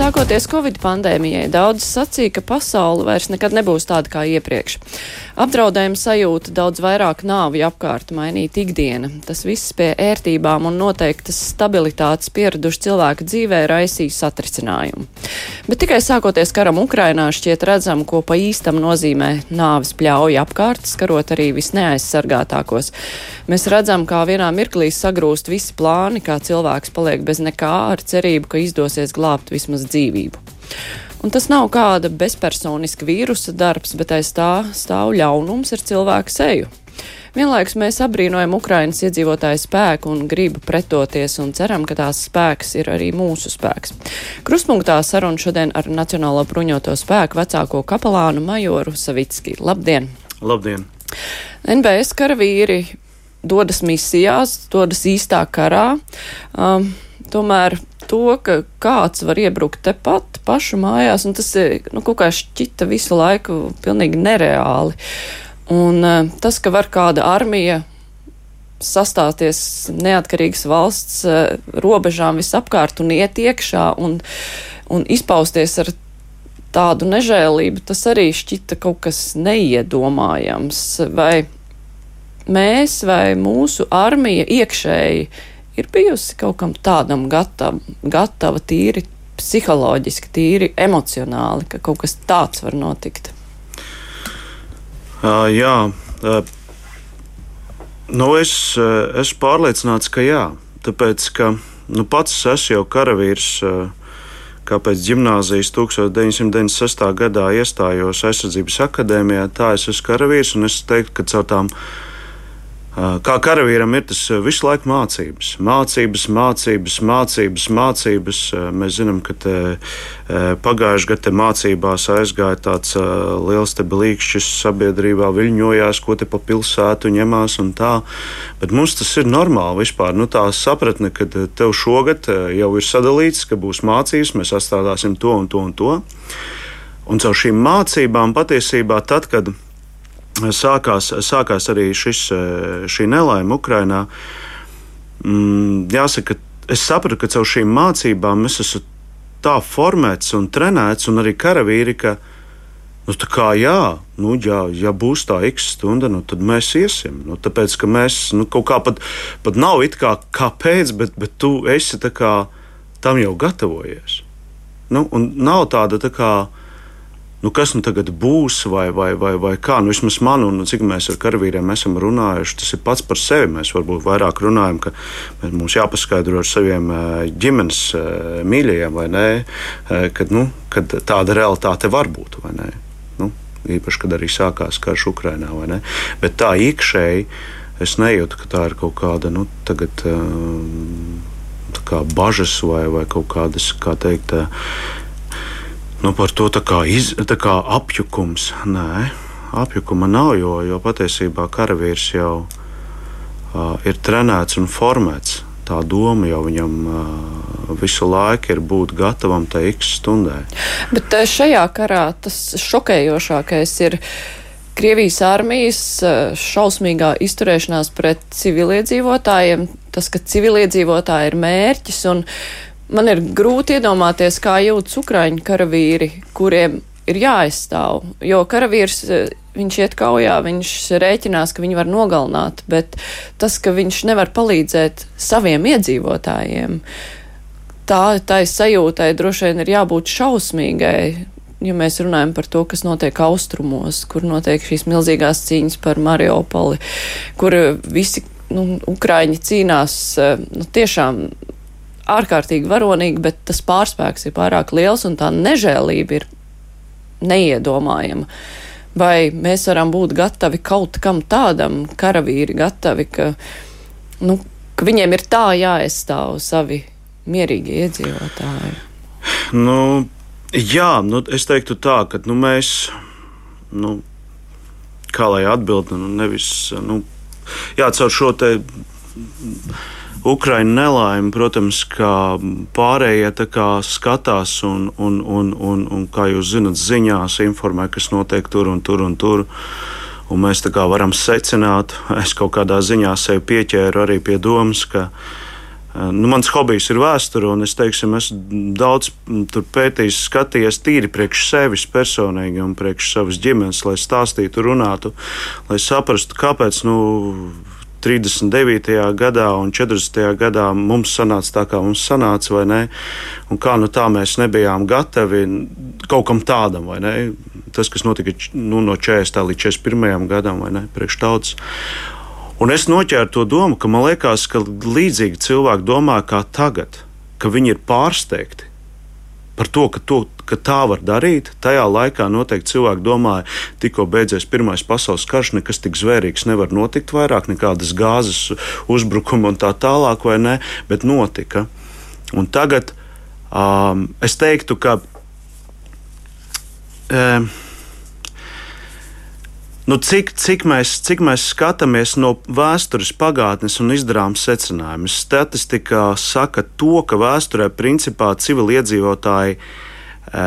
Sākoties Covid pandēmijai, daudz sacīja, ka pasaule vairs nekad nebūs tāda kā iepriekš. Apdraudējuma sajūta daudz vairāk nāvi apkārt mainīt ikdiena. Tas viss pie ērtībām un noteiktas stabilitātes pieraduši cilvēka dzīvē raisīs satricinājumu. Bet tikai sākoties karam Ukrainā šķiet redzam, ko pa īstam nozīmē nāvis pļauja apkārt, skarot arī visneaizsargātākos. Mēs redzam, kā vienā mirklī sagrūst visi plāni, kā cilvēks paliek bez nekā ar cerību, ka izdosies glābt vismaz dzīvību. Un tas nav kāda bezpersoniska vīrusa darbs, bet aiz tā stāv ļaunums ar cilvēku seju. Vienlaikus mēs apbrīnojam Ukrainas iedzīvotāju spēku un gribu pretoties un ceram, ka tās spēks ir arī mūsu spēks. Kruspunktā saruna šodien ar Nacionālo bruņoto spēku vecāko kapelānu Majoru Savicki. Labdien! Labdien! NBS karavīri dodas misijās, dodas īstā karā. Um, tomēr to, ka kāds var iebrukt tepat pašu mājās, un tas nu, kaut kā šķita visu laiku pilnīgi nereāli. Un uh, tas, ka var kāda armija sastāties neatkarīgas valsts uh, robežām visapkārt un iet iekšā un, un izpausties ar tādu nežēlību, tas arī šķita kaut kas neiedomājams. Vai mēs vai mūsu armija iekšēji ir bijusi kaut kam tādam gatava, gatava tīri psiholoģiski, tīri emocionāli, ka kaut kas tāds var notikt? Uh, jā, uh, nu es esmu pārliecināts, ka jā. Tāpēc, ka nu, pats es esmu jau karavīrs, uh, kāpēc gimnāzijas 1996. gadā iestājos aizsardzības akadēmijā, tā es esmu karavīrs un es teiktu, ka caur tām Kā karavīram ir tas visu laiku mācības, mācības, mācības, mācības, mācības. Mēs zinām, ka pagājušajā gadā mācībās aizgāja tāds liels bilīgšķis sabiedrībā, viļņojās, ko te pa pilsētu ņemās un tā. Bet mums tas ir normāli vispār. Nu, tā sapratne, ka tev šogad jau ir sadalīts, ka būs mācības, mēs atstādāsim to un to un to. Un caur šīm mācībām patiesībā tad, kad mēs sākās, sākās arī šis, šī nelaime Ukrajinā. Mm, jāsaka, es sapratu, ka caur šīm mācībām es esmu tā formēts un trenēts, un arī karavīri, ka, nu, tā kā jā, nu, jā, ja būs tā x stunda, nu, tad mēs iesim. Nu, tāpēc, ka mēs nu, kaut kā pat, pat nav it kā kāpēc, bet, bet tu esi kā, tam jau gatavojies. Nu, un nav tāda tā kā nu, kas nu tagad būs, vai, vai, vai, vai kā. Nu, vismaz man, un cik mēs ar karavīriem esam runājuši, tas ir pats par sevi. Mēs varbūt vairāk runājam, ka mums jāpaskaidro ar saviem ģimenes mīļajiem, vai nē, kad, nu, kad tāda realitāte var būt. Nu, īpaši, kad arī sākās karš Ukrajinā. Bet tā iekšēji es nejūtu, ka tā ir kaut kāda nu, tagad, kā bažas vai, vai kaut kādas, kā teikt, Nu, par to tā kā, iz, tā kā apjukums. Nē, apjukuma nav, jo, jo patiesībā karavīrs jau uh, ir trenēts un formēts. Tā doma jau viņam uh, visu laiku ir būt gatavam tai x stundai. Bet šajā karā tas šokējošākais ir. Krievijas armijas šausmīgā izturēšanās pret civiliedzīvotājiem, tas, ka civiliedzīvotāji ir mērķis un Man ir grūti iedomāties, kā jūtas Ukraiņu karavīri, kuriem ir jāaizstāv. Jo karavīrs, e, viņš iet kaujā, viņš rēķinās, ka viņu var nogalināt, bet tas, ka viņš nevar palīdzēt saviem iedzīvotājiem, tā, tā sajūtai droši vien ir jābūt šausmīgai. Ja mēs runājam par to, kas notiek austrumos, kur notiek šīs milzīgās cīņas par Mariupoli, kur visi nu, Ukrāņi cīnās e, nu, tiešām ārkārtīgi varonīgi, bet tas pārspēks ir pārāk liels un tā nežēlība ir neiedomājama. Vai mēs varam būt gatavi kaut kam tādam, karavīri gatavi, ka, nu, ka viņiem ir tā jāaizstāv savi mierīgi iedzīvotāji? Nu, jā, nu, es teiktu tā, ka nu, mēs, nu, kā lai atbildētu, nu, nevis, nu, jā, caur šo te Ukraiņa nelaime, protams, kā pārējie kā skatās un, un, un, un, un, kā jūs zinat, ziņās informē, kas notiek tur un tur un tur. Un mēs tā kā varam secināt, es kaut kādā ziņā sev pieķēru arī pie domas, ka nu, mans hobijs ir vēsture, un es teiksim, esmu daudz pētījis, skatījies tīri priekš sevis personīgi un priekš savas ģimenes, lai stāstītu, runātu, lai saprastu, kāpēc. Nu, 39. gadā un 40. gadā mums sanāca tā, kā mums sanāca, vai ne? Un kā nu tā mēs nebijām gatavi kaut kam tādam, vai ne? Tas, kas notika nu, no 40. līdz 41. gadam, vai ne? Priekš tautas. Un es noķēru to domu, ka man liekas, ka līdzīgi cilvēki domā kā tagad, ka viņi ir pārsteigti par to, ka, to, ka tā var darīt. Tajā laikā noteikti cilvēki domāja, tikko beidzies Pirmais pasaules karš, nekas tik zvērīgs nevar notikt vairāk, nekādas gāzes uzbrukuma un tā tālāk, vai ne? Bet notika. Un tagad um, es teiktu, ka. Um, Nu, cik, cik, mēs, cik mēs skatāmies no vēstures pagātnes un izdarām secinājumus? Statistika saka to, ka vēsturē principā civiliedzīvotāji e,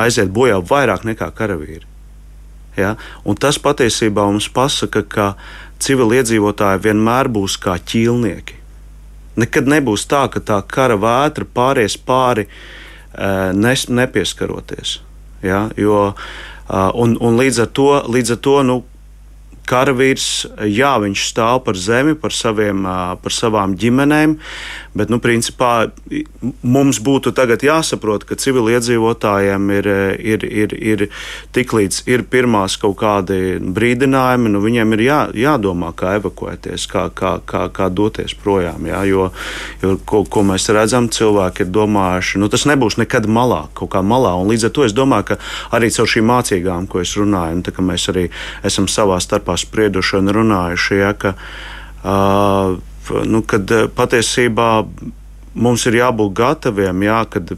aiziet bojā vairāk nekā karavīri. Ja? Un tas patiesībā mums pasaka, ka civiliedzīvotāji vienmēr būs kā ķīlnieki. Nekad nebūs tā, ka tā kara vētra pāries pāri, e, nes, nepieskaroties. Ja? Jo, uh, un, un līdz ar to, līdz ar to nu, karavīrs, jā, viņš stāv par zemi, par, saviem, par savām ģimenēm, bet, nu, principā mums būtu tagad jāsaprot, ka civiliedzīvotājiem ir, ir, ir, ir tiklīdz ir pirmās kaut kādi brīdinājumi, nu, viņiem ir jā, jādomā, kā evakuēties, kā, kā, kā, kā doties projām, jā, jo, jo ko, ko mēs redzam, cilvēki ir domājuši, nu, tas nebūs nekad malā, kaut kā malā, un līdz ar to es domāju, ka arī caur šīm mācīgām, ko es runāju, un tā, ka mēs arī esam savā starpā sprieduši un runājuši, ja, ka, uh, nu, kad patiesībā mums ir jābūt gataviem, jā, kad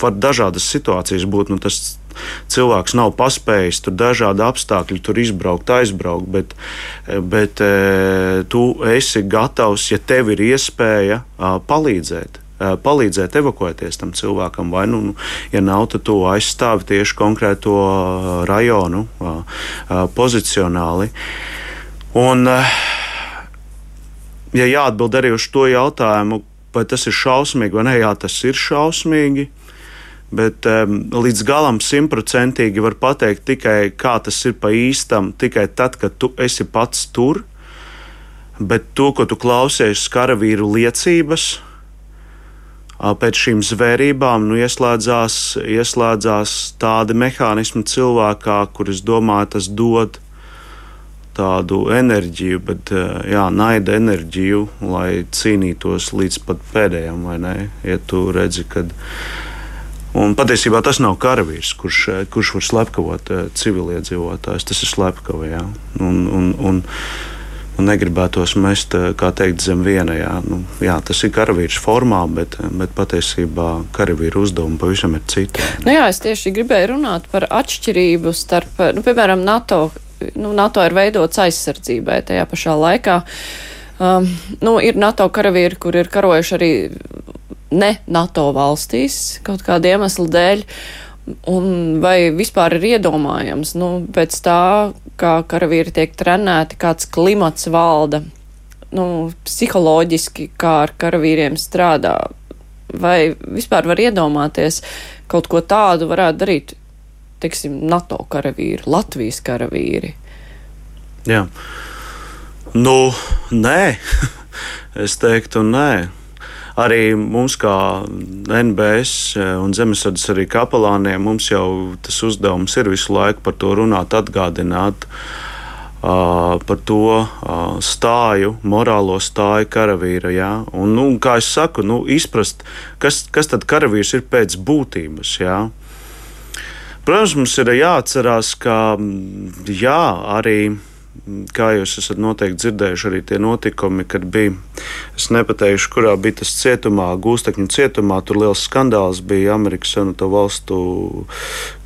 var dažādas situācijas būt. Nu, tas cilvēks nav paspējis tur dažādi apstākļi, tur izbraukt, aizbraukt, bet, bet tu esi gatavs, ja tev ir iespēja palīdzēt palīdzēt evakuēties tam cilvēkam, vai, nu, nu, ja nav, tad to aizstāvi tieši konkrēto rajonu pozicionāli. Un, ja jāatbild arī uz to jautājumu, vai tas ir šausmīgi vai nē, jā, tas ir šausmīgi. Bet um, līdz galam simtprocentīgi var pateikt tikai, kā tas ir pa īstam, tikai tad, kad tu esi pats tur. Bet to, ko tu klausies karavīru liecības, pēc šīm zvērībām nu, ieslēdzās, ieslēdzās tādi mehānismi cilvēkā, kurus domāju, tas dod tādu enerģiju, bet jā, naida enerģiju, lai cīnītos līdz pat pēdējiem, vai ne? Ja tu redzi, kad. Un patiesībā tas nav karavīrs, kurš, kurš var slepkavot civiliedzīvotājus. Tas ir slepkava. Nu, negribētos mest eh, teikt, zem viena. Jā. Nu, jā, tas ir karavīrs formā, bet, bet patiesībā karavīra uzdevumi pavisam ir citi. Nu, jā, es tieši gribēju runāt par atšķirību starp, nu, piemēram, NATO. Nu, NATO ir veidots aizsardzībai tajā pašā laikā. Um, nu, ir NATO karavīri, kur ir karojuši arī ne NATO valstīs kaut kāda iemesla dēļ. Un vai vispār ir iedomājams, nu, pēc tā, kā karavīri tiek trenēti, kāds klimats valda, nu, psiholoģiski, kā ar karavīriem strādā, vai vispār var iedomāties kaut ko tādu varētu darīt, teiksim, NATO karavīri, Latvijas karavīri? Jā. Nu, nē, es teiktu, nē arī mums, kā NBS un Zemesardzes arī kapelāniem, mums jau tas uzdevums ir visu laiku par to runāt, atgādināt. Uh, par to uh, stāju, morālo stāju karavīra. Ja? Un, nu, kā jau saku, nu, izprast, kas, kas tad karavīrs ir pēc būtības. Ja? Protams, mums ir jāatcerās, ka jā, arī kā jūs esat noteikti dzirdējuši, arī tie notikumi, kad bija, es nepateikšu, kurā bija tas cietumā, Gūstekņu cietumā, tur liels skandāls bija Amerikas Savienoto valstu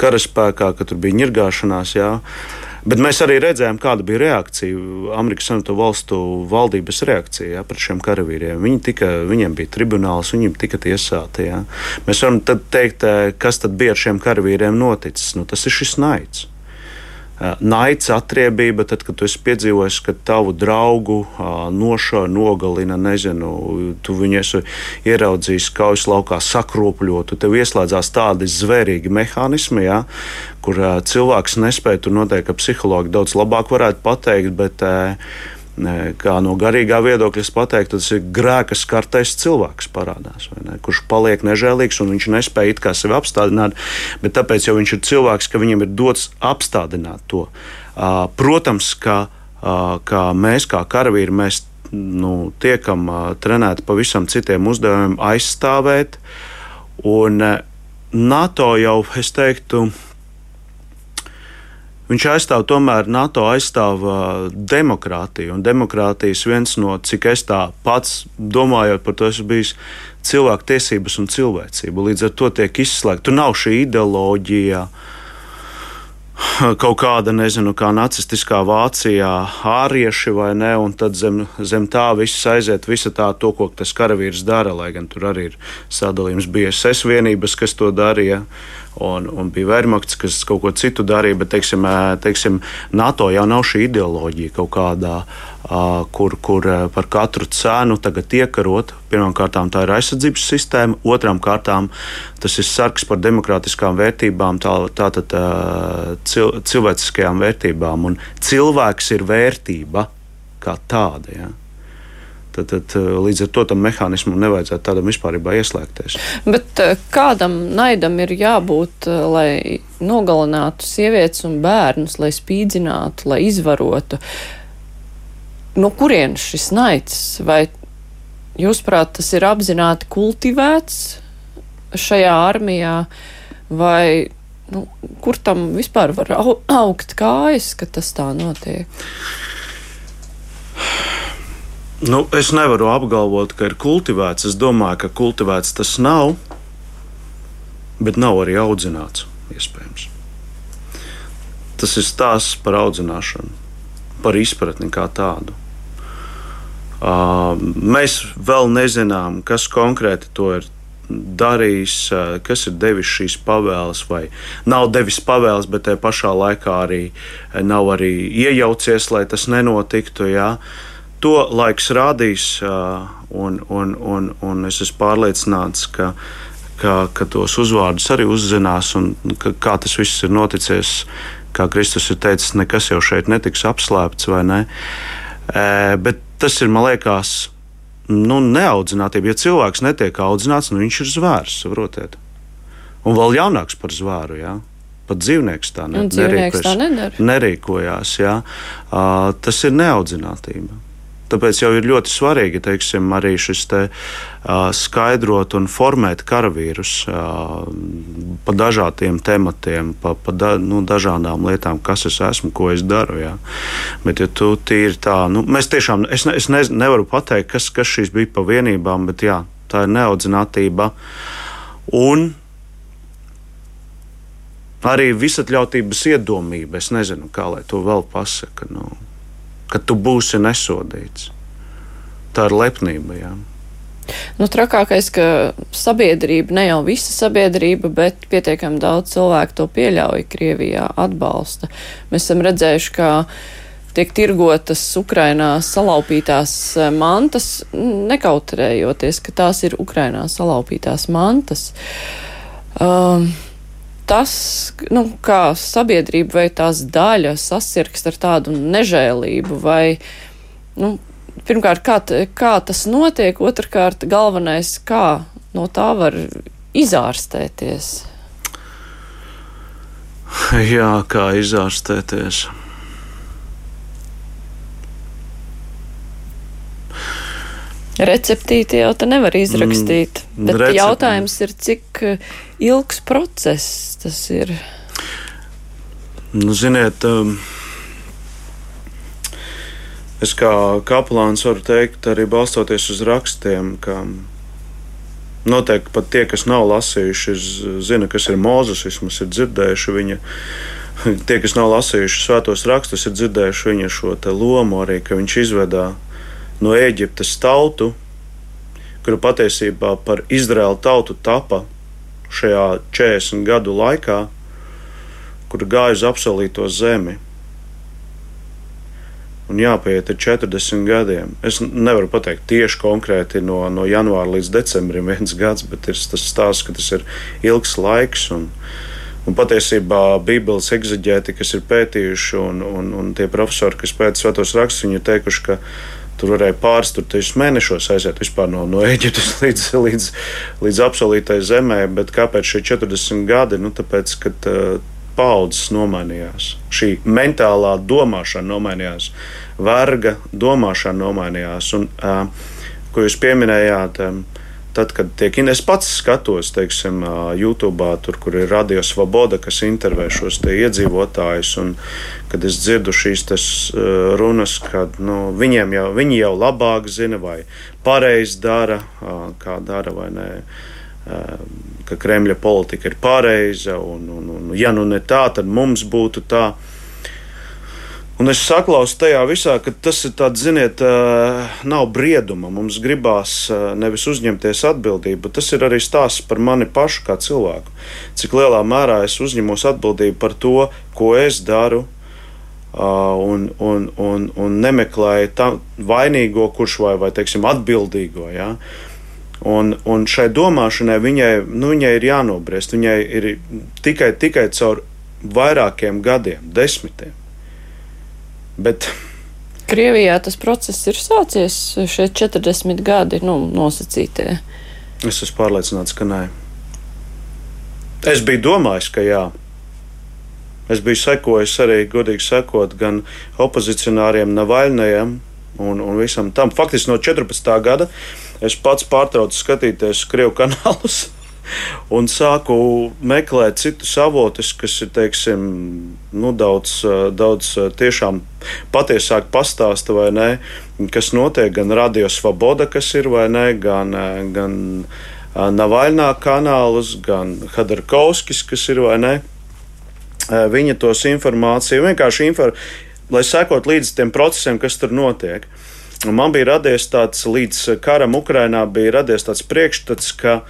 karaspēkā, ka tur bija ņirgāšanās. Jā. Bet mēs arī redzējām, kāda bija reakcija, Amerikas Savienoto Valstu valdības reakcija ja, pret šiem karavīriem. Viņi tika, viņiem bija tribunāls, viņiem tika tiesāti. Ja. Mēs varam teikt, kas tad bija ar šiem karavīriem noticis. Nu, tas ir šis naids. Naids, atriebība, tad, kad tu esi piedzīvojis, ka tavu draugu nošauja, nogalina, nezinu, tu viņu esi ieraudzījis kaujas laukā sakropļotu, tev ieslēdzās tādi zvērīgi mehānismi, ja, kur cilvēks nespēja, tur noteikti psihologi daudz labāk varētu pateikt, bet kā no garīgā viedokļa pateikt, tas ir grēka skartais cilvēks parādās, ne, kurš paliek nežēlīgs un viņš nespēja it kā sevi apstādināt, bet tāpēc jau viņš ir cilvēks, ka viņam ir dots apstādināt to. Protams, ka, ka mēs kā karavīri, mēs nu, tiekam trenēti pavisam citiem uzdevumiem aizstāvēt, un NATO jau, es teiktu, Viņš aizstāv tomēr NATO aizstāv uh, demokrātiju. Un demokrātijas viens no, cik es tā pats domājot par to, esmu bijis cilvēku tiesības un cilvēcība. Līdz ar to tiek izslēgta. Tur nav šī ideoloģija. Kaut kāda, nezinu, kā nacistiskā Vācijā, ārieši vai ne, un tad zem, zem tā viss aiziet, visa tā, to, ko tas karavīrs dara, lai gan tur arī ir sadalījums BSS vienības, kas to darīja un, un bija Vermakts, kas kaut ko citu darīja, bet teiksim, teiksim, NATO jau nav šī ideoloģija kaut kādā. Kur, kur par katru cenu tagad iekarot. Pirmkārt, tā ir aizsardzības sistēma, otrām kārtām tas ir sargs par demokrātiskām vērtībām, tātad tā, cil, cilvēciskajām vērtībām. Un cilvēks ir vērtība kā tāda. Ja. Tad, tad eh, līdz ar to tam mehānismam nevajadzētu tādam vispār ieslēgties. Bet eh, kādam naidam ir jābūt, eh, lai nogalinātu sievietes un bērnus, lai spīdzinātu, lai izvarotu? No kurienes šis naids? Vai jūsuprāt, tas ir apzināti kultivēts šajā armijā, vai nu, kur tam vispār var augt kājas, ka tas tā notiek? Nu, es nevaru apgalvot, ka ir kultivēts. Es domāju, ka kultivēts tas nav, bet nav arī audzināts. Iespējams. Tas ir stāsts par audzināšanu, par izpratni kā tādu. Uh, mēs vēl nezinām, kas konkrēti to ir darījis, kas ir devis šīs pavēles, vai nav devis pavēles, bet tajā pašā laikā arī nav arī iejaucies, lai tas nenotiktu. Jā. Uh, To laiks rādīs, un, un, un, un es esmu pārliecināts, ka, ka, ka tos uzvārdus arī uzzinās, un ka, kā tas viss ir noticis. Kā Kristus ir teicis, nekas jau šeit netiks apslēpts, vai ne? Bet tas ir, man liekas, nu, neaudzinātība. Ja cilvēks netiek audzināts, nu, viņš ir zvērs, saprotiet. Un vēl jaunāks par zvēru. Jā. Pat dzīvnieks tā, ne, dzīvnieks tā nedara. nerīkojās. Jā. Uh, tas ir neaudzinātība. Tāpēc jau ir ļoti svarīgi teiksim, arī šis te, uh, skaidrot un formēt karavīrus uh, pa dažādiem tematiem, pa, pa da, nu, dažādām lietām, kas es esmu, ko es daru. Jā. Bet, ja tu tīri tā, nu, mēs tiešām, es, ne, es ne, nevaru pateikt, kas, kas šīs bija pa vienībām, bet jā, tā ir neaudzinātība. Un arī visatļautības iedomība. Es nezinu, kā lai to vēl pasakā. Nu ka tu būsi nesodīts. Tā ir lepnība. Jā. Nu, trakākais, ka sabiedrība, ne jau visa sabiedrība, bet pietiekami daudz cilvēku to pieļauj Krievijā, atbalsta. Mēs esam redzējuši, ka tiek tirgotas Ukrainā salaupītās eh, mantas, nekautrējoties, ka tās ir Ukrainā salaupītās mantas. Um, tas, nu, kā sabiedrība vai tās daļa sasirgst ar tādu nežēlību vai, nu, pirmkārt, kā, kā tas notiek, otrkārt, galvenais, kā no tā var izārstēties. Jā, kā izārstēties. Receptīti jau te nevar izrakstīt. Mm, bet recept... jautājums ir, cik eh, ilgs process tas ir? Nu, ziniet, um, es kā kaplāns varu teikt, arī balstoties uz rakstiem, ka noteikti pat tie, kas nav lasījuši, zina, kas ir Mozus, vismaz ir dzirdējuši viņa. Tie, kas nav lasījuši svētos rakstus, ir dzirdējuši viņa šo lomu arī, ka viņš izvedā no Eģiptes tautu, kura patiesībā par Izraēlu tautu tapa šajā 40 gadu laikā, kur gāja uz apsolīto zemi. un jāpaiet ar 40 gadiem. Es nevaru pateikt tieši konkrēti no, no janvāra līdz decembrim viens gads, bet ir tas stāsts, ka tas ir ilgs laiks. Un, un patiesībā Bībeles eksaģēti, kas ir pētījuši, un, un, un tie profesori, kas pēta svētos rakstus, viņi ir teikuši, ka tur varēja pāris mēnešos aiziet vispār no, no Eģiptes līdz, līdz, līdz apsolītai zemē. Bet kāpēc šie 40 gadi? Nu, tāpēc, kad, uh, paudzes nomainījās. Šī mentālā domāšana nomainījās, verga domāšana nomainījās. Un, uh, ko jūs pieminējāt, um, tad, kad tiek, es pats skatos, teiksim, YouTube, tur, kur ir Radio Svoboda, kas intervē šos iedzīvotājus, un kad es dzirdu šīs tas, runas, ka nu, viņiem jau, viņi jau labāk zina, vai pareizi dara, kā dara vai nē ka Kremļa politika ir pareiza, un, un, un ja nu ne tā, tad mums būtu tā. Un es saklausu tajā visā, ka tas ir tāds, ziniet, nav brieduma. Mums gribās nevis uzņemties atbildību, bet tas ir arī stāsts par mani pašu kā cilvēku. Cik lielā mērā es uzņemos atbildību par to, ko es daru, un, un, un, un nemeklēju tam vainīgo, kurš vai, vai teiksim, atbildīgo. Ja? Un, un šai domāšanai viņai, nu, viņai ir jānobriest. Viņai ir tikai, tikai caur vairākiem gadiem, desmitiem. Bet Krievijā tas process ir sācies šie 40 gadi, nu, nosacītie. Es esmu pārliecināts, ka nē. Es biju domājis, ka jā. Es biju sekojis arī, godīgi sakot, gan opozicionāriem Navaļnajam un, un visam tam. Faktiski no 14. gada es pats pārtraucu skatīties Krievu kanālus. Un sāku meklēt citus avotus, kas ir teiksim, nu, daudz, daudz tiešām patiesāk pastāsta, vai ne, kas notiek gan Radio Svoboda, kas ir vai ne, gan, gan Navaļnā kanālus, gan Hadarkovskis, kas ir vai ne. Viņa tos informāciju vienkārši informāciju, lai sekot līdzi tiem procesiem, kas tur notiek. Un man bija radies tāds, līdz karam Ukrainā bija radies tāds priekšstats, ka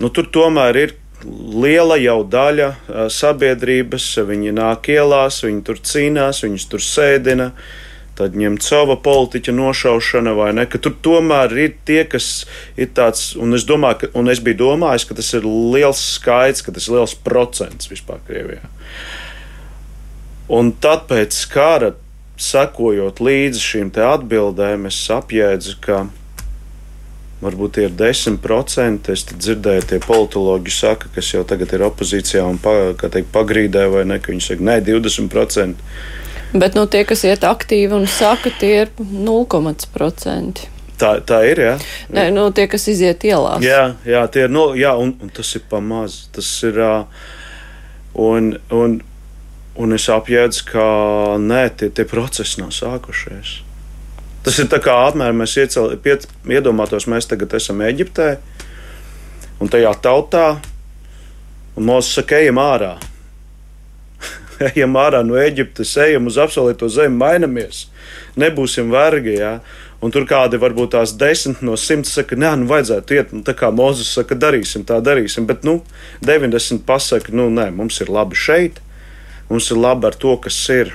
nu, tur tomēr ir liela jau daļa sabiedrības, viņi nāk ielās, viņi tur cīnās, viņus tur sēdina. Tad ņemt sava politiķa nošaušana, vai ne? Tur tomēr ir tie, kas ir tāds, un es, domāju, ka, un es biju domājis, ka tas ir liels skaits, ka tas ir liels procents vispār Krievijā. Un tad pēc kara sekojot līdzi šīm atbildēm, es apjēdzu, ka varbūt tie ir 10%. Es dzirdēju, tie politologi saka, kas jau tagad ir opozīcijā un pa, teikt, pagrīdē, vai ne, ka viņi saka, nē, 20%. Bet nu, tie, kas iet aktīvi un saka, tie ir 0,5%. Tā, tā ir. Jā, Nē, nu, tie, kas iziet ielās. Jā, jā tie ir. No, jā un, un tas ir pamazs. Tas ir. Un, un, Un es apjēdzu, ka nē, tie, tie procesi nav sākušies. Tas ir kā apmēram mēs iecel, piet, iedomātos, mēs tagad esam Eģiptē un tajā tautā, Mozus saka, ejam ārā. ejam ārā no Eģiptes, ejam uz apsolīto zemi, mainamies, nebūsim vergi. Ja? Un tur kādi varbūt tās desmit no simts saka, nē, nu vajadzētu iet, nu, tā kā Mozus saka, darīsim, tā darīsim. Bet, nu, 90 pasaka, nu, nē, mums ir labi šeit Mums ir labi ar to, kas ir.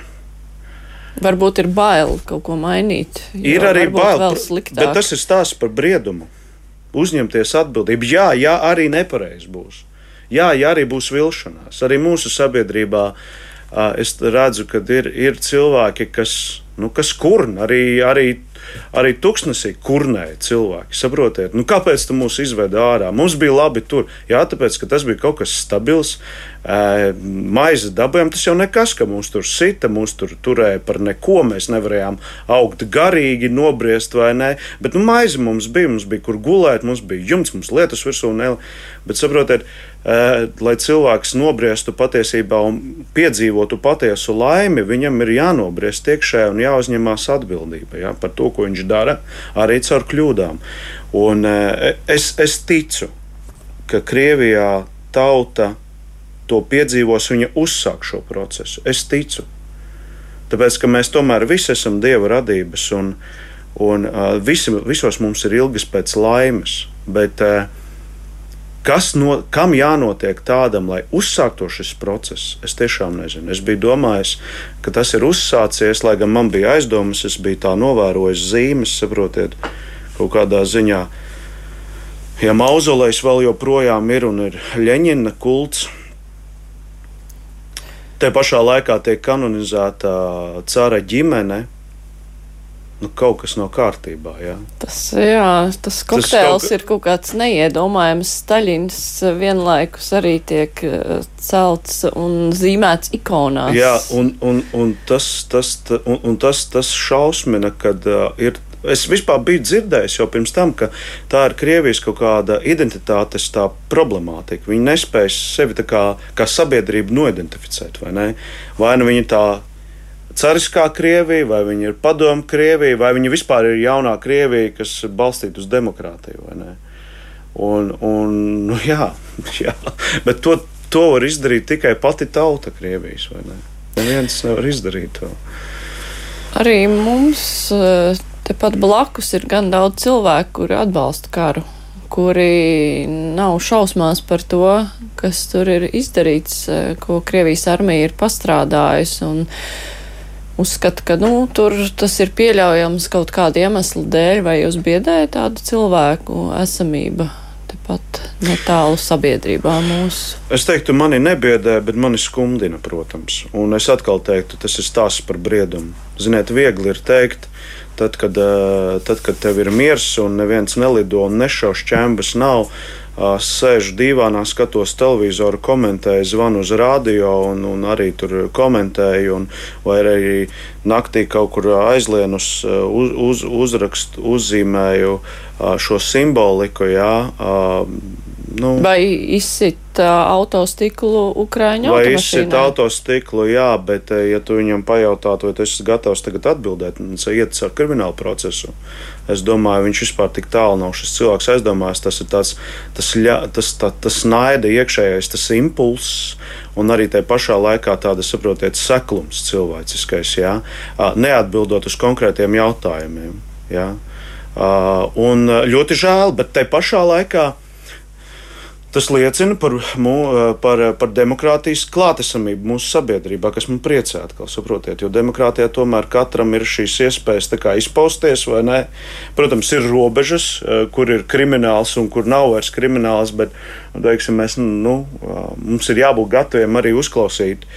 Varbūt ir bail kaut ko mainīt. Ir arī bail, bet tas ir stāsts par briedumu. Uzņemties atbildību. Jā, jā, arī nepareizi būs. Jā, jā, arī būs vilšanās. Arī mūsu sabiedrībā es redzu, ka ir, ir cilvēki, kas, nu, kas kurn, arī, arī arī tuksnesī kurnēja cilvēki. Saprotiet, nu, kāpēc tu mūs izvedi ārā? Mums bija labi tur. Jā, tāpēc, ka tas bija kaut kas stabils. E, maize dabējām, tas jau nekas, ka mūs tur sita, mūs tur turēja par neko. Mēs nevarējām augt garīgi, nobriest vai nē. Bet nu, maize mums bija, mums bija kur gulēt, mums bija jumts, mums lietas virsū. Ne, bet saprotiet, lai cilvēks nobriestu patiesībā un piedzīvotu patiesu laimi, viņam ir jānobriest iekšā un jāuzņemās atbildība ja, par to, ko viņš dara, arī caur kļūdām. Un, eh, es, es ticu, ka Krievijā tauta to piedzīvos, viņa uzsāk šo procesu. Es ticu. Tāpēc, ka mēs tomēr visi esam dieva radības, un, un uh, visi, visos mums ir ilgas pēc laimes. Bet, uh, Kas no, kam jānotiek tādam, lai uzsāktu šis process, es tiešām nezinu. Es biju domājis, ka tas ir uzsācies, lai gan man bija aizdomas, es biju tā novērojis zīmes, saprotiet, kaut kādā ziņā. Ja mauzolejs vēl joprojām ir un ir Leņķina kults, te pašā laikā tiek kanonizēta cara ģimene, nu, kaut kas nav kārtībā. Jā. Tas, jā, tas kokteils tas kaut... ir kaut kāds neiedomājams. Staļins vienlaikus arī tiek eh, celts un zīmēts ikonās. Jā, un, un, un tas, tas, un, un tas, tas šausmina, kad uh, ir Es vispār biju dzirdējis jau pirms tam, ka tā ir Krievijas kaut kāda identitātes problemātika. Viņi nespēj sevi kā, kā sabiedrību noidentificēt. Vai, ne? vai nu viņi tā cariskā Krievija, vai viņa ir padomu Krievija, vai viņa vispār ir jaunā Krievija, kas balstīta uz demokrātiju. Un, un, nu, jā, jā, bet to, to var izdarīt tikai pati tauta Krievijas. Neviens nevar izdarīt to. Arī mums eh, tepat blakus ir gan daudz cilvēku, kuri atbalsta karu, kuri nav šausmās par to, kas tur ir izdarīts, eh, ko Krievijas armija ir pastrādājusi. Uzskata, ka nu, tur tas ir pieļaujams kaut kāda iemesla dēļ, vai jūs biedējat tādu cilvēku esamību tepat netālu sabiedrībā mūsu? Es teiktu, mani nebiedē, bet mani skumdina, protams. Un es atkal teiktu, tas ir stāsts par briedumu. Ziniet, viegli ir teikt, tad, kad, eh, tad, kad tev ir miers un neviens nelido un nešauš ķembas nav sēžu dīvānā, skatos televizoru, komentēju, zvanu uz radio un, un arī tur komentēju, un, vai arī naktī kaut kur aizlienus uz, uz, uzrakstu, uzzīmēju šo simboliku. Jā, Nu, vai izsit autostiklu Ukrāņu vai izsit autostiklu, jā, bet, ja tu viņam pajautātu, vai tu esi gatavs tagad atbildēt, tad iet ar kriminālu procesu. Es domāju, viņš vispār tik tālu nav šis cilvēks aizdomājis. Tas ir tāds, tas, ļa, tas, tā, tas naida iekšējais, tas impulss. Un arī tajā pašā laikā tāda, saprotiet, seklums cilvēciskais, jā, neatbildot uz konkrētiem jautājumiem. Jā. Un ļoti žēl, bet tajā pašā laikā Tas liecina par, mū, par, par demokrātijas klātesamību mūsu sabiedrībā, kas man priecē, atkal saprotiet, jo demokrātijā tomēr katram ir šīs iespējas izpausties, vai ne? Protams, ir robežas, kur ir krimināls un kur nav vairs krimināls, bet, teiksim, mēs, nu, mums ir jābūt gataviem arī uzklausīt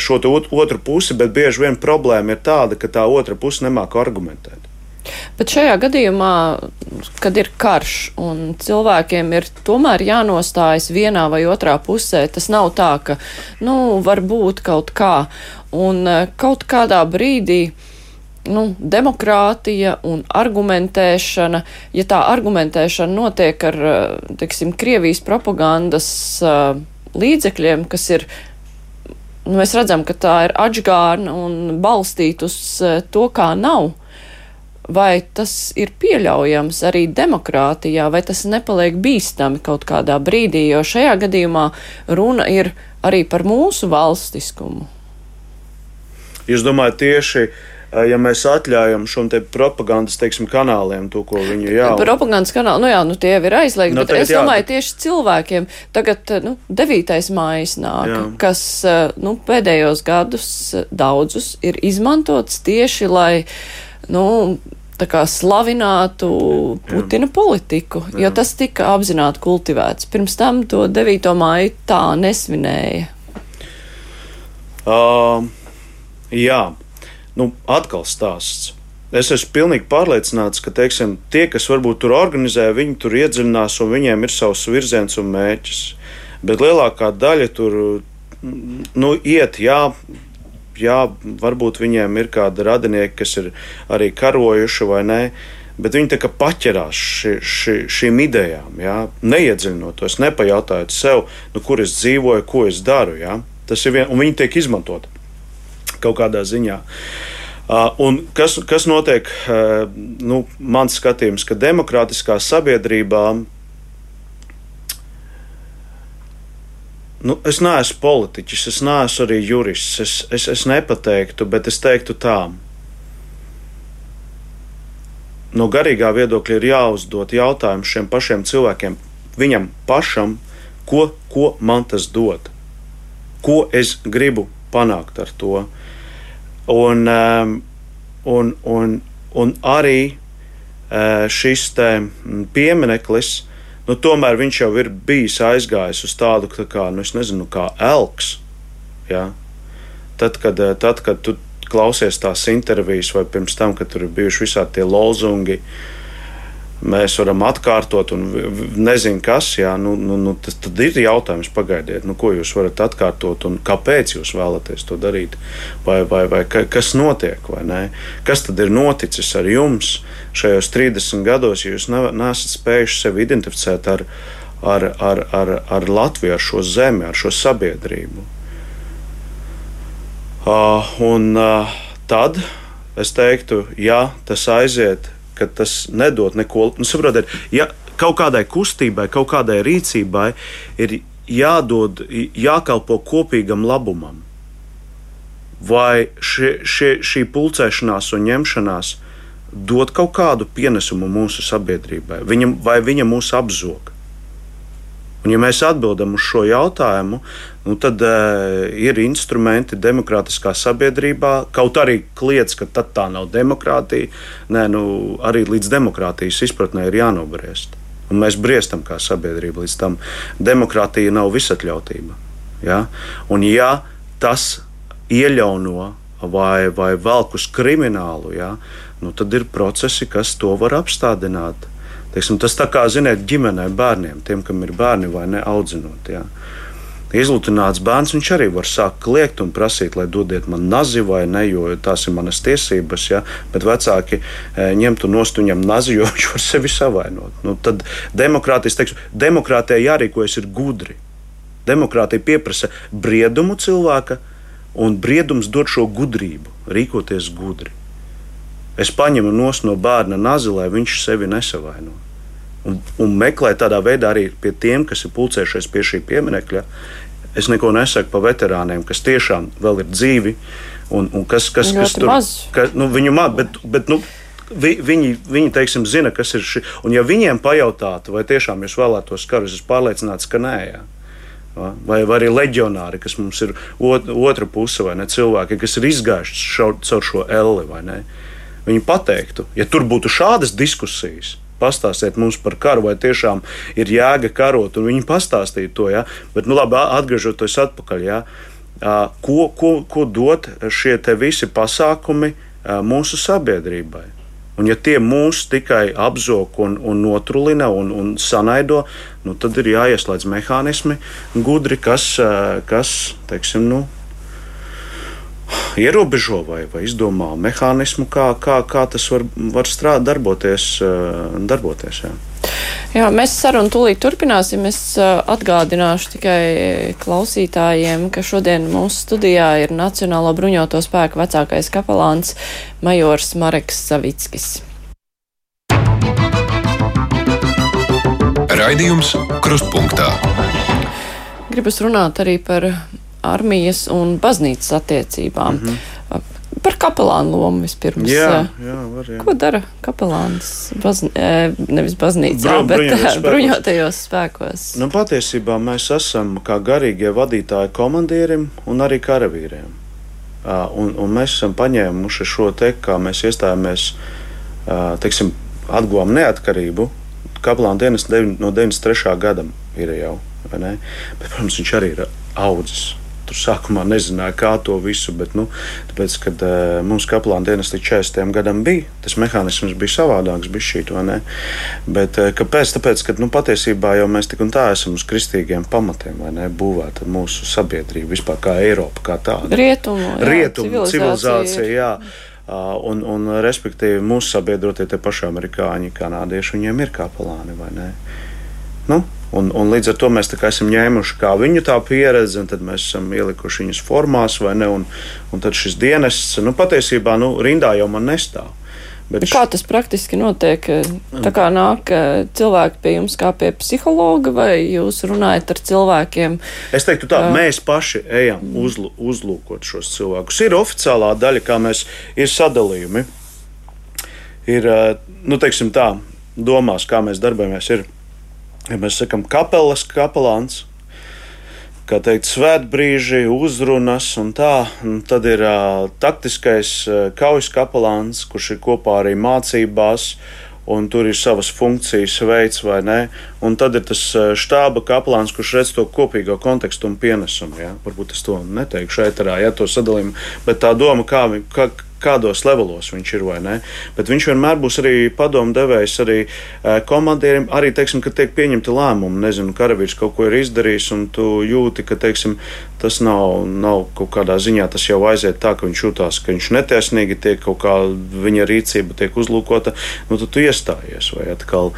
šo otru pusi, bet bieži vien problēma ir tāda, ka tā otra puse nemāk argumentēt. Bet šajā gadījumā, kad ir karš un cilvēkiem ir tomēr jānostājas vienā vai otrā pusē, tas nav tā, ka, nu, var būt kaut kā. Un eh, kaut kādā brīdī nu, demokrātija un argumentēšana, ja tā argumentēšana notiek ar, eh, teiksim, Krievijas propagandas uh, līdzekļiem, kas ir, nu, mēs redzam, ka tā ir atžgārna un balstīta uz uh, to, kā nav vai tas ir pieļaujams arī demokrātijā, vai tas nepaliek bīstami kaut kādā brīdī, jo šajā gadījumā runa ir arī par mūsu valstiskumu. Jūs domājat tieši eh, ja mēs atļaujam šiem propagandas teiksim, kanāliem, to, ko viņi jau ir. Propagandas kanāli, nu jā, nu tie ir aizliegti, nu, bet es domāju jā. tieši cilvēkiem. Tagad, nu, devītais mājas nāk, jā. kas, eh, nu, pēdējos gadus daudzus ir izmantots tieši, lai nu, slavinātu Putina politiku, jo tas tika apzināti kultivēts. Pirms tam to 9. māju tā nesvinēja. Uh, jā, nu, atkal stāsts. Es esmu pilnīgi pārliecināts, ka teiksim, tie, kas varbūt tur organizē, viņi tur iedziļinās un viņiem ir savs virziens un mērķis. Bet lielākā daļa tur nu, iet, jā, jā, varbūt viņiem ir kādi radinieki, kas ir arī karojuši vai nē. Bet viņi tā kā paķerās ši, ši, šīm idejām, jā, neiedziļinoties, nepajautājot sev, nu, kur es dzīvoju, ko es daru. Jā. Tas ir viens, un viņi tiek izmantoti kaut kādā ziņā. Uh, kas, kas notiek? Uh, nu, mans skatījums, ka demokrātiskā sabiedrībā Nu, es neesmu politiķis, es neesmu arī jurists. Es, es, es nepateiktu, bet es teiktu tā. No garīgā viedokļa ir jāuzdod jautājumu šiem pašiem cilvēkiem, viņam pašam, ko, ko man tas dod, ko es gribu panākt ar to. Un, um, un, un, un arī uh, šis piemineklis, nu, tomēr viņš jau ir bijis aizgājis uz tādu tā kā, nu, nezinu, kā elks. Ja? Tad, kad, uh, tad, kad tu klausies tās intervijas, vai pirms tam, kad tur ir bijuši visādi tie lozungi, uh, mēs varam atkārtot, un nezinu, kas, jā, nu, nu, nu, tas, ir jautājums, pagaidiet, nu, ko jūs varat atkārtot un kāpēc jūs vēlaties to darīt, vai, vai, vai kas notiek, vai nē. Kas tad ir noticis ar jums šajos 30 gados, ja jūs nesat spējuši sevi identificēt ar, ar, ar, ar, ar Latviju, ar šo zemi, ar šo sabiedrību. Uh, un uh, tad es teiktu, ja tas aiziet ka tas nedod neko. Nu, saprotiet, ja kaut kādai kustībai, kaut kādai rīcībai ir jādod, jākalpo kopīgam labumam, vai šie, šie, šī pulcēšanās un ņemšanās dod kaut kādu pienesumu mūsu sabiedrībai, viņam, vai viņa mūs apzog. Un, ja mēs atbildam uz šo jautājumu, nu, tad uh, ir instrumenti demokrātiskā sabiedrībā. Kaut arī kliedz, ka tā nav demokrātija, Nē, nu, arī līdz demokrātijas izpratnē ir jānobriest. Un mēs briestam kā sabiedrība līdz tam. Demokrātija nav visatļautība. Ja? Un, ja tas ieļauno vai, vai velk uz kriminālu, ja? nu, tad ir procesi, kas to var apstādināt. Teiksim, tas tā kā, ziniet, ģimenē bērniem, tiem, kam ir bērni vai ne audzinot. Jā. Izlutināts bērns, viņš arī var sākt kliegt un prasīt, lai dodiet man nazi vai ne, jo tās ir manas tiesības. Ja? Bet vecāki e, ņemtu nost viņam nazi, jo viņš var sevi savainot. Nu, tad demokrātijai jārīkojas gudri. Demokrātija pieprasa briedumu cilvēka, un briedums dod šo gudrību, rīkoties gudri. Es paņemu no bērna nazi, lai viņš sevi nesavaino un, un meklēt tādā veidā arī pie tiem, kas ir pulcējušies pie šī pieminiekļa. Es neko nesaku par veterāniem, kas tiešām vēl ir dzīvi un, un kas, kas, kas tur ka, nu, viņu maz, bet, bet nu, vi, viņi, viņi teiksim, zina, kas ir šis. Un ja viņiem pajautātu, vai tiešām jūs vēlētos karu, es esmu pārliecināts, ka nē. Jā. Vai, vai arī leģionāri, kas mums ir ot, otra puse, vai ne cilvēki, kas ir izgājuši caur šo elli. Viņi pateiktu, ja tur būtu šādas diskusijas, pastāstiet mums par karu, vai tiešām ir jēga karot, un viņi pastāstīja to. Ja? Bet, nu, labi, atgriežoties atpakaļ, ja? ko, ko, ko dot šie visi pasākumi mūsu sabiedrībai? Un, ja tie mūs tikai apzog un, un notrulina un, un sanaido, nu, tad ir jāieslēdz mehānismi, gudri, kas, kas teiksim, nu, ierobežo vai, vai izdomā mehānismu, kā, kā, kā tas var, var strādāt, darboties. Eh, darboties jā. Jā, mēs sarunu tūlīt turpināsim. Es eh, atgādināšu tikai klausītājiem, ka šodien mūsu studijā ir Nacionālo bruņoto spēku vecākais kapelāns Majors Mareks Savickis. Raidījums Krustpunktā. Gribas runāt arī par armijas un baznīcas attiecībām. Mm -hmm. Par kapelānu lomu vispirms. Jā, jā, var, jā. Ko dara kapelāns? Bazni, nevis baznīcā, Bru, bet bruņotajos, bruņotajos spēkos. Nu, patiesībā mēs esam kā garīgie vadītāji komandierim un arī karavīriem. Un, un mēs esam paņēmuši šo te, kā mēs iestājāmies, teiksim, atguvām neatkarību. Kapelāna dienas no 93. gada ir jau. Bet, protams, viņš arī ir audzis Tur sākumā nezināja, kā to visu, bet, nu, tāpēc, kad uh, mums kaplāna dienas līdz 40 gadam bija, tas mehānisms bija savādāks, bija šī to ne. Bet uh, kāpēc? Tāpēc, ka nu, patiesībā jau mēs tik un tā esam uz kristīgiem pamatiem, vai ne, būvēta mūsu sabiedrība vispār kā Eiropa, kā tāda. Rietumu, jā, Rietumu civilizācija. civilizācija jā. Uh, un, un, respektīvi, mūsu sabiedrotie tie paši amerikāņi, kanādieši, viņiem ir kapelāni vai ne? Nu, Un, un līdz ar to mēs esam ņēmuši kā viņu tā pieredzi, un tad mēs esam ielikuši viņus formās, vai ne? Un, un tad šis dienests, nu, patiesībā, nu, rindā jau man nestāv. Bet kā tas praktiski notiek? Tā kā nāk cilvēki pie jums kā pie psihologa, vai jūs runājat ar cilvēkiem? Es teiktu tā, uh, mēs paši ejam uzlu, uzlūkot šos cilvēkus. Ir oficiālā daļa, kā mēs ir sadalījumi. Ir, nu, teiksim tā, domās, kā mēs darbojamies. Ir ja mēs sakām, kapelas kapelāns. Kā teikt, svētbrīži, uzrunas un tā. Un tad ir uh, taktiskais uh, kaujas kapelāns, kurš ir kopā arī mācībās, un tur ir savas funkcijas veids, vai ne? Un tad ir tas štāba kaplāns, kurš redz to kopīgo kontekstu un pienesumu. Ja? Varbūt es to neteikšu ēterā, ja to sadalījumu, bet tā doma, kā, kā, kādos levelos viņš ir vai nē. Bet viņš vienmēr būs arī padomu devējs arī komandieriem, arī, teiksim, kad tiek pieņemti lēmumi. Nezinu, karavīrs kaut ko ir izdarījis, un tu jūti, ka, teiksim, tas nav, nav kaut kādā ziņā, tas jau aiziet tā, ka viņš jūtās, ka viņš netaisnīgi tiek kaut kā viņa rīcība tiek uzlūkota, nu tad tu iestājies. Vai atkal,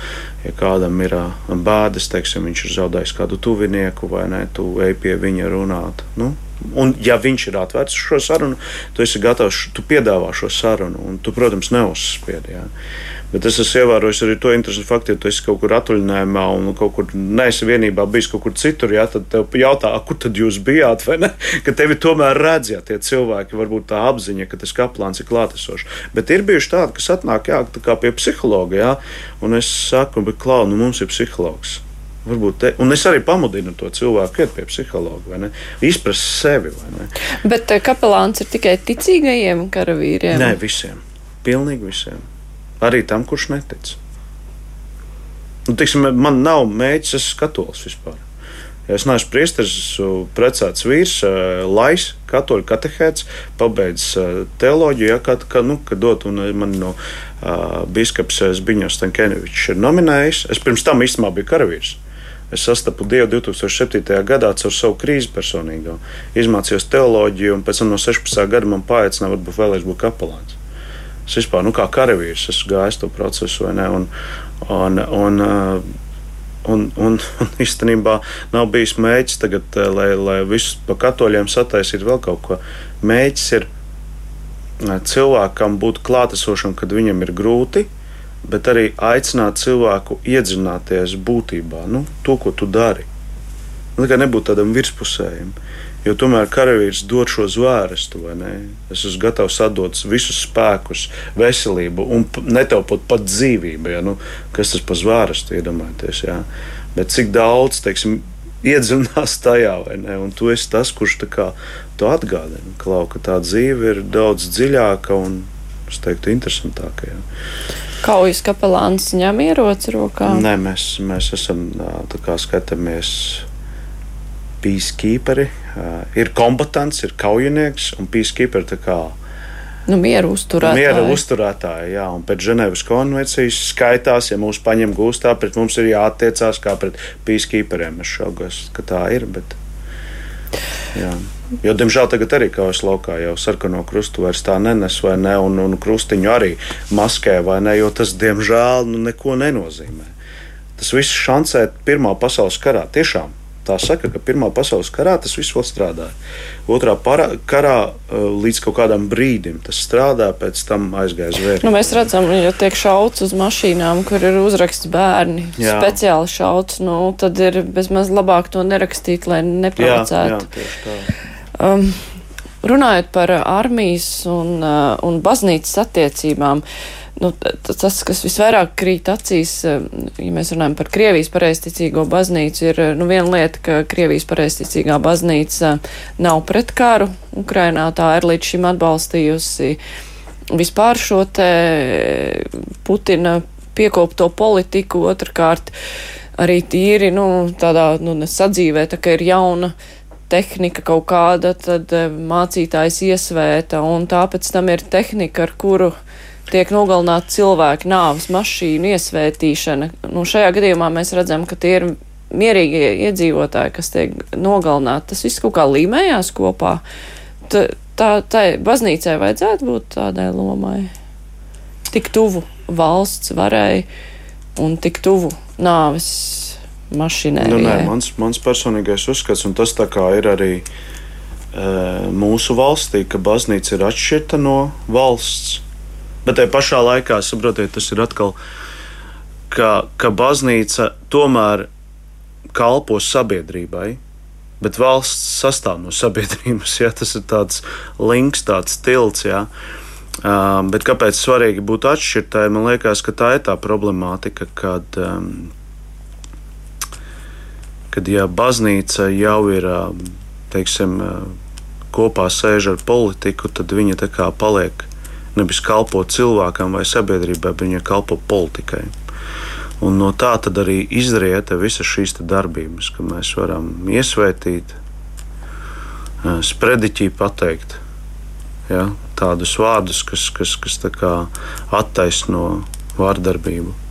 ja kādam ir bēdas, teiksim, viņš ir zaudējis kādu tuvinieku vai nē, tu ej pie viņa runāt. Nu, Un, ja viņš ir atvērts šo sarunu, tu esi gatavs, tu piedāvā šo sarunu, un tu, protams, neuzspiedi. Jā. Bet es esmu ievērojis arī to interesantu faktu, ja tu esi kaut kur atvaļinājumā un kaut kur neesi vienībā bijis kaut kur citur, jā, tad tev jautā, kur tad jūs bijāt, vai ne? Ka tevi tomēr redz, ja tie cilvēki, varbūt tā apziņa, ka tas kaplāns ir klātesošs. Bet ir bijuši tādi, kas atnāk, jā, tā kā pie psihologa, jā, un es saku, bet klau, nu mums ir psihologs. Varbūt te, un es arī pamudinu to cilvēku, iet pie psihologa, izprast sevi. Bet eh, kapelāns ir tikai ticīgajiem karavīriem? Nē, visiem. Pilnīgi visiem. Arī tam, kurš netic. Nu, tiksim, man nav mēģis, es skatos vispār. Ja es neesmu priesteris, esmu precēts vīrs, eh, lais, katoļu katehēts, pabeidzis eh, teoloģiju, ja, kad, kad, nu, kad dot, un man no uh, biskups Zbiņos Stankenevičs ir nominējis. Es pirms tam īstenībā biju karavīrs. Es sastapu Dievu 2007. gadā caur savu krīzi personīgo. Izmācījos teoloģiju, un pēc tam no 16. gada man paaicināja, varbūt vēlreiz būt kapelāns. Es vispār, nu, kā karavīrs, esmu gājis to procesu, vai ne? Un, un, un, un, un, un īstenībā nav bijis mēģis tagad, eh, lai, lai visus pa katoļiem sataisītu vēl kaut ko. Mēģis ir eh, cilvēkam būt klātesošam, kad viņam ir grūti, bet arī aicināt cilvēku iedzināties būtībā, nu, to, ko tu dari. Nu, kā nebūt tādam virspusējam. Jo tomēr karavīrs dod šo zvērstu, vai ne? Es esmu gatavs atdot visus spēkus, veselību un netaupot pat dzīvību. Ja? Nu, kas tas par zvērstu iedomājieties? Ja? Bet cik daudz, teiksim, iedziļinās tajā, vai ne? Un tu esi tas, kurš kā, to atgādina, Klau, ka tā dzīve ir daudz dziļāka un, es teiktu, interesantāka. Ja? Kaujas kapelāns ņem ieroci rokā? Nē, mēs, mēs esam tā kā skatāmies. Peacekeeperi uh, ir kombatants, ir kaujinieks un peacekeeperi tā kā Nu, mieru uzturētāji. Miera uzturētāji, jā, un pēc Ženēvas konvencijas skaitās, ja mūs paņem gūstā, pret mums ir jāattiecās kā pret peacekeeperiem. Es šaubos, ka tā ir, bet. Jā. Jo, diemžēl, tagad arī kaujas laukā jau sarkano krustu vairs tā nenes, vai ne, un, un krustiņu arī maskē, vai ne, jo tas, diemžēl, nu, neko nenozīmē. Tas viss šancē Pirmā pasaules karā tiešām tā saka, ka Pirmā pasaules karā tas viss vēl strādāja. Otrā para, karā eh, līdz kaut kādam brīdim tas strādā, pēc tam aizgāja zvēri. Nu, mēs redzam, ja tiek šauts uz mašīnām, kur ir uzraksts bērni, jā. speciāli šauts, nu, tad ir bezmaz labāk to nerakstīt, lai neprovocētu. Jā, jā, um, runājot par armijas un, uh, un baznīcas attiecībām. Uh, nu, tas, kas visvairāk krīt acīs, eh, ja mēs runājam par Krievijas pareizticīgo baznīcu, ir nu, viena lieta, ka Krievijas pareizticīgā baznīca nav pret karu Ukrainā, tā ir līdz šim atbalstījusi vispār šo te Putina piekopto politiku, otrkārt arī tīri, nu, tādā, nu, sadzīvē, tā ka ir jauna tehnika kaut kāda, tad eh, mācītājs iesvēta, un tā pēc tam ir tehnika, ar kuru tiek nogalināti cilvēki, nāves mašīnu iesvētīšana. Nu, šajā gadījumā mēs redzam, ka tie ir mierīgie iedzīvotāji, kas tiek nogalināti. Tas viss kaut kā līmējās kopā. Tā, tā, tā baznīcai vajadzētu būt tādai lomai. Tik tuvu valsts varai un tik tuvu nāves mašīnai. Nu, nē, mans, mans personīgais uzskats, un tas ir arī e, mūsu valstī, ka baznīca ir atšķirta no valsts. Bet tajā pašā laikā, saprotiet, tas ir atkal, ka, ka baznīca tomēr kalpo sabiedrībai. Bet valsts sastāv no sabiedrības. Ja? Tas ir tāds links, tāds tilts. Ja? Uh, bet kāpēc svarīgi būt atšķirtai? Man liekas, ka tā ir tā problemātika, kad um, kad ja baznīca jau ir teiksim, kopā sēž ar politiku, tad viņa tā kā paliek nevis kalpo cilvēkam vai sabiedrībai, bet viņa kalpo politikai. Un no tā arī izrieta visas šīs darbības, ka mēs varam iesvētīt, sprediķī pateikt ja, tādus vārdus, kas, kas, kas attaisno vārdarbību.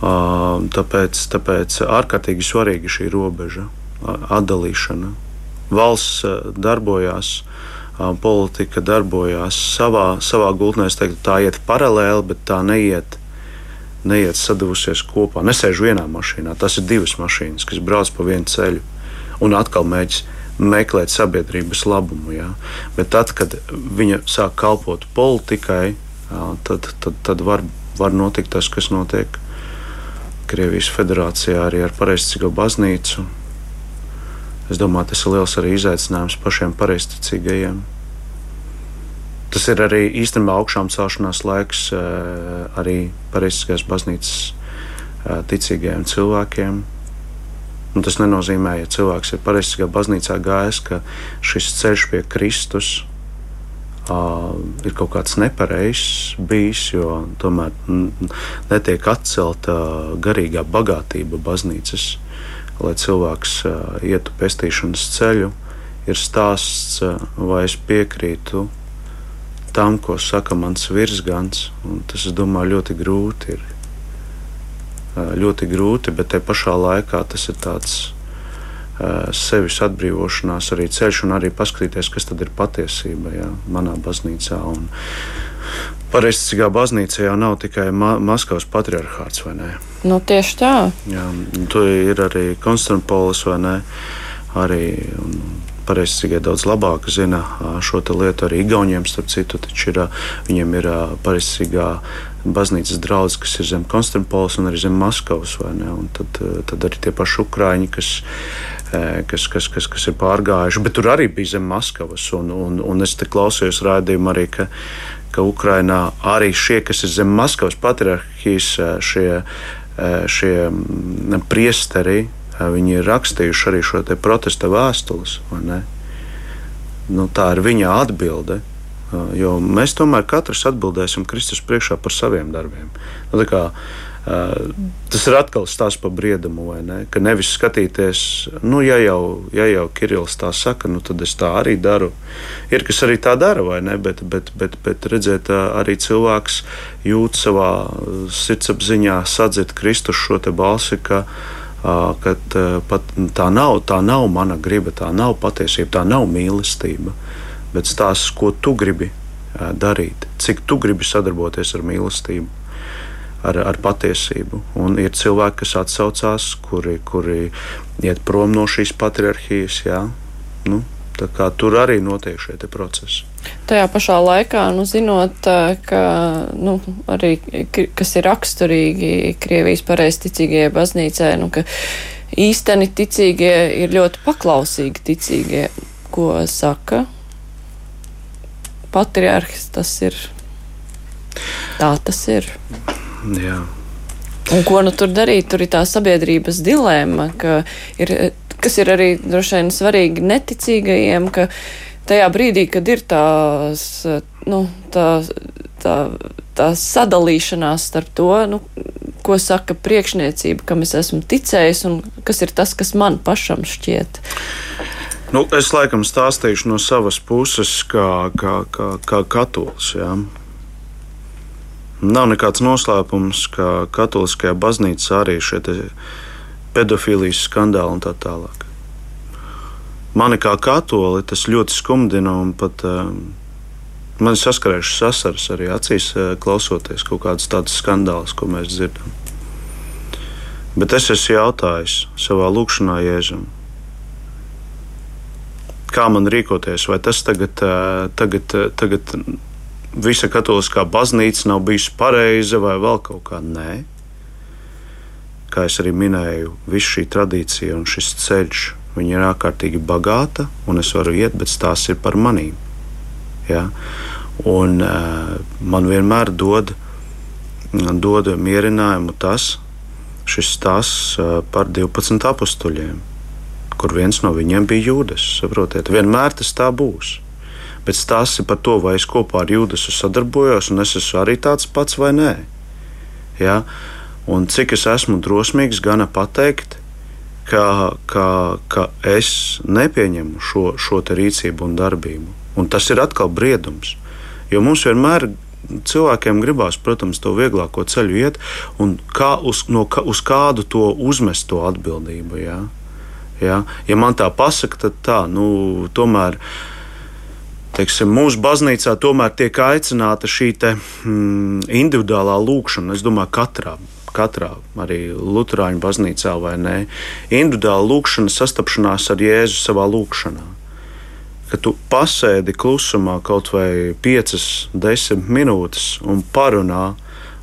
Tāpēc, tāpēc ārkārtīgi svarīga šī robeža, atdalīšana. Valsts darbojās, politika darbojās savā, savā gultnē. Es teiktu, tā iet paralēli, bet tā neiet, neiet sadavusies kopā. Nesēž vienā mašīnā. Tas ir divas mašīnas, kas brauc pa vienu ceļu un atkal mēģina meklēt sabiedrības labumu. Jā. Bet tad, kad viņa sāk kalpot politikai, jā, tad, tad, tad var, var notikt tas, kas notiek Krievijas federācijā arī ar pareizticīgo baznīcu. Es domāju, tas ir liels arī izaicinājums pašiem pareizticīgajiem. Tas ir arī īstenībā augšām celšanās laiks eh, arī pareizticīgās baznīcas eh, ticīgajiem cilvēkiem. Un tas nenozīmē, ja cilvēks ir pareizajā baznīcā gājis, ka šis ceļš pie Kristus uh, ir kaut kāds nepareizs bijis, jo tomēr netiek atcelta garīgā bagātība baznīcas, lai cilvēks uh, ietu pestīšanas ceļu. Ir stāsts, uh, vai es piekrītu tam, ko saka mans virsgans. Tas, es domāju, ļoti grūti ir. Ļoti grūti, bet te pašā laikā tas ir tāds sevis atbrīvošanās arī ceļš, un arī paskatīties, kas tad ir patiesība jā, manā baznīcā. Un Pareizticīgā baznīca jau nav tikai Ma Maskavas patriarchāts, vai ne? Nu, tieši tā. Jā, tur ir arī Konstantinos, vai ne? Arī pareizticīgie daudz labāk zina šo lietu. Arī Igauniem, starp citu, ir, viņiem ir pareizticīgā baznīcas draugs, kas ir zem Konstantinos un arī zem Maskavas. Tad, tad arī tie paši ukrāņi, kas kas, kas, kas, kas ir pārgājuši, bet tur arī bija zem Maskavas. Un, un, un es klausījos rādījumā arī, ka, ka Ukrainā arī šie, kas ir zem Maskavas patriarchijas, šie, šie priesteri, viņi ir rakstījuši arī šo protesta vēstules. Nu, tā ir viņa atbilde. Jo mēs tomēr katrs atbildēsim Kristus priekšā par saviem darbiem. Nu, Tas ir atkal stāsts par briedumu, vai ne? Ka nevis skatīties, nu, ja jau, ja jau Kirillis tā saka, nu, tad es tā arī daru. Ir kas arī tā dara, vai ne? Bet, bet, bet, bet redzēt, arī cilvēks jūt savā sirdsapziņā, sadzīt Kristus šo balsi, ka, ka pat tā nav, tā nav mana griba, tā nav patiesība, tā nav mīlestība. Bet stāsts, ko tu gribi darīt, cik tu gribi sadarboties ar mīlestību ar, ar patiesību. Un ir cilvēki, kas atsaucās, kuri, kuri iet prom no šīs patriarchijas. Jā. Nu, tur arī notiek šie procesi. Tajā pašā laikā, nu, zinot, ka nu, arī kas ir raksturīgi Krievijas pareizticīgajai baznīcai, nu, ka īsteni ticīgie ir ļoti paklausīgi ticīgie, ko saka patriarhs. Tas ir tā, tas ir. Jā. Un ko nu tur darīt? Tur ir tā sabiedrības dilēma, ka ir, kas ir arī droši vien svarīgi neticīgajiem, ka tajā brīdī, kad ir tās, nu, tā, tā, tā sadalīšanās starp to, nu, ko saka priekšniecība, kam es esmu ticējis, un kas ir tas, kas man pašam šķiet. Nu, es laikam stāstīšu no savas puses, kā, kā, kā, kā katolis. Ja? Nav nekāds noslēpums, ka katoliskajā baznīcā arī šie pedofīlijas skandāli un tā tālāk. Mani kā katoli tas ļoti skumdina un pat uh, man ir saskarējušas sasaras arī acīs, uh, klausoties kaut kādus tādus skandālus, ko mēs dzirdam. Bet es esmu jautājis savā lūkšanā Jēzum, kā man rīkoties, vai tas tagad, uh, tagad, tagad visa katoliskā baznīca nav bijusi pareiza vai vēl kaut kā. Nē, kā jau arī minēju, visa šī tradīcija un šis ceļš ir ārkārtīgi bagāta, un es varu iet, bet tās ir par manīm. Ja? Un, man vienmēr dod, dod mierinājumu tas, šis stāsts par 12 apstuļiem, kur viens no viņiem bija jūdas. Saprotiet, vienmēr tas tā būs. Bet stāsts ir par to, vai es kopā ar jūdasu sadarbojos, un es esmu arī tāds pats vai nē. Ja? Un cik es esmu drosmīgs, gana pateikt, ka, ka, ka es nepieņemu šo, šo rīcību un darbību. Un tas ir atkal briedums. Jo mums vienmēr cilvēkiem gribās, protams, to vieglāko ceļu iet, un kā uz, no, ka, uz kādu to uzmest to atbildību. Ja? Ja? ja man tā pasaka, tad tā, nu, tomēr. Teiksim, mūsu baznīcā tomēr tiek aicināta šī te, mm, individuālā lūkšana. Es domāju, katrā katrā, arī Lutāņu baznīcā vai nē, individuāla lūkšana, sastapšanās ar Jēzu savā lūkšanā. Kad tu pasēdi klusumā kaut vai 5, 10 minūtes un parunā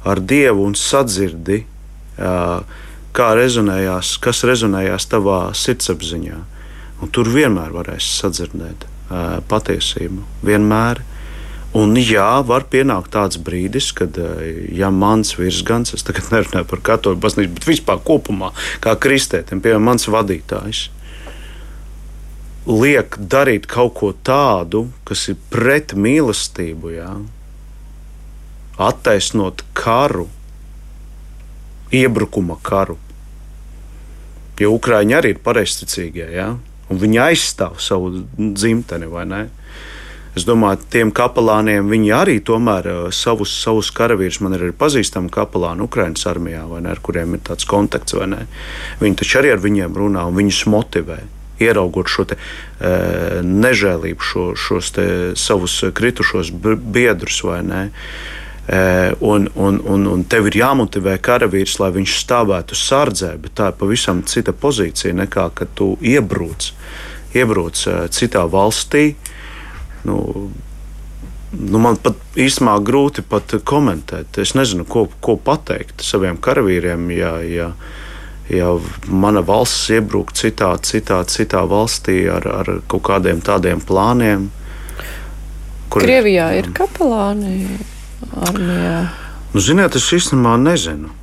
ar Dievu un sadzirdi, kā rezonējās, kas rezonējās tavā sirdsapziņā. Un tur vienmēr varēs sadzirdēt patiesību. Vienmēr. Un jā, var pienākt tāds brīdis, kad ja mans virsgans, es tagad nerunāju par katoļu baznīcu, bet vispār kopumā, kā kristētim, piemēram, mans vadītājs, liek darīt kaut ko tādu, kas ir pret mīlestību, jā, attaisnot karu, iebrukuma karu. Jo Ukrāņi arī ir pareizticīgie, jā, un viņi aizstāv savu dzimteni, ne? Es domāju, tiem kapelāniem viņi arī tomēr uh, savus, savus karavīrus, man ir arī pazīstami kapelāni Ukraiņas armijā, ne, ar kuriem ir tāds kontakts. Viņi taču arī ar viņiem runā un viņus motivē. Ieraugot šo te, e, nežēlību, šo, šos savus kritušos biedrus, vai ne? E, un, un, un, un tev ir jāmotivē karavīrs, lai viņš stāvētu sardzē, bet tā ir pavisam cita pozīcija nekā kad tu iebrūc, iebrūc citā valstī. Nu, nu, man pat īstenībā grūti pat komentēt. Es nezinu, ko, ko pateikt saviem karavīriem, ja, ja, ja mana valsts iebruk citā, citā, citā valstī ar, ar kaut kādiem tādiem plāniem. Kur... Krievijā ir kapelāni armijā. Nu, ziniet, es īstenībā nezinu.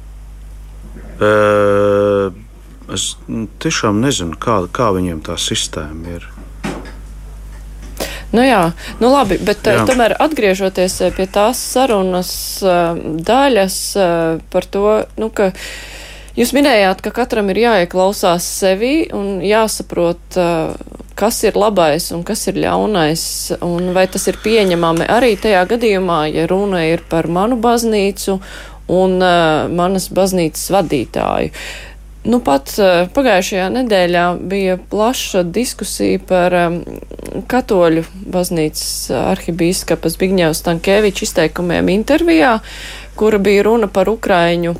Uh, es tiešām nezinu, kā, kā viņiem tā sistēma ir. Nu jā, nu labi, bet jā. tomēr atgriežoties pie tās sarunas daļas par to, nu, ka jūs minējāt, ka katram ir jāieklausās sevi un jāsaprot, kas ir labais un kas ir ļaunais, un vai tas ir pieņemami arī tajā gadījumā, ja runa ir par manu baznīcu un manas baznīcas vadītāju. Nu, pat uh, pagājušajā nedēļā bija plaša diskusija par um, katoļu baznīcas arhibīskapa Zbigņevs Tankēviča izteikumiem intervijā, kura bija runa par ukraiņu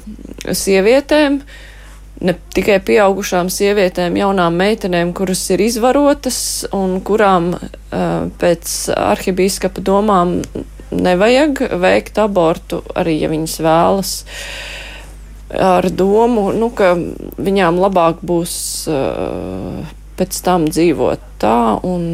sievietēm, ne tikai pieaugušām sievietēm, jaunām meitenēm, kuras ir izvarotas un kurām uh, pēc arhibīskapa domām nevajag veikt abortu, arī ja viņas vēlas. Ar domu, nu, ka viņām labāk būs uh, pēc tam dzīvot tā, un,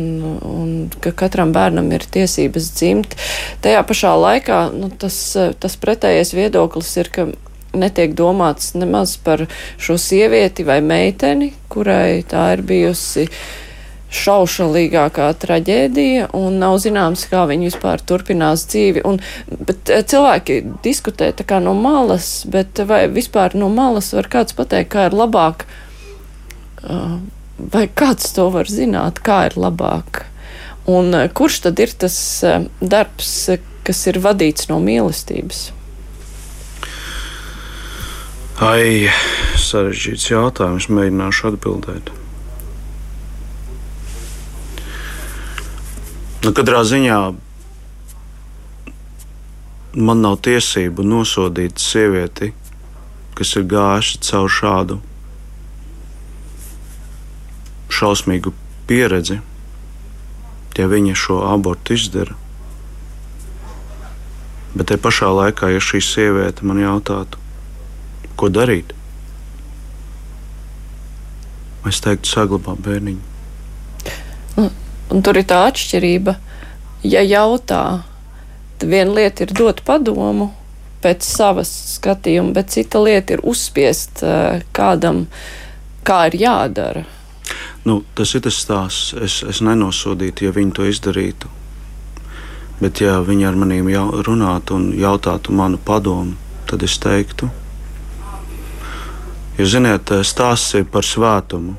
un ka katram bērnam ir tiesības dzimt. Tajā pašā laikā nu, tas, tas pretējais viedoklis ir, ka netiek domāts nemaz par šo sievieti vai meiteni, kurai tā ir bijusi šaušalīgākā traģēdija, un nav zināms, kā viņi vispār turpinās dzīvi. Un, bet eh, cilvēki diskutē tā kā no malas, bet vai vispār no malas var kāds pateikt, kā ir labāk, eh, vai kāds to var zināt, kā ir labāk. Un eh, kurš tad ir tas darbs, kas ir vadīts no mīlestības? Ai, sarežģīts jautājums, mēģināšu atbildēt. Nu, katrā ziņā man nav tiesību nosodīt sievieti, kas ir gājusi cauri šādu šausmīgu pieredzi, ja viņa šo abortu izdara. Bet te pašā laikā, ja šī sieviete man jautātu, ko darīt, es teiktu, saglabā bērniņu. Nu, Un tur ir tā atšķirība. Ja jautā, tad viena lieta ir dot padomu, pēc savas skatījuma, bet cita lieta ir uzspiest uh, kādam, kā ir jādara. Nu, tas ir tas stāsts. Es, es nenosodītu, ja viņi to izdarītu. Bet, ja viņi ar maniem runātu un jautātu manu padomu, tad es teiktu, jūs zināt, stāsts ir par svētumu.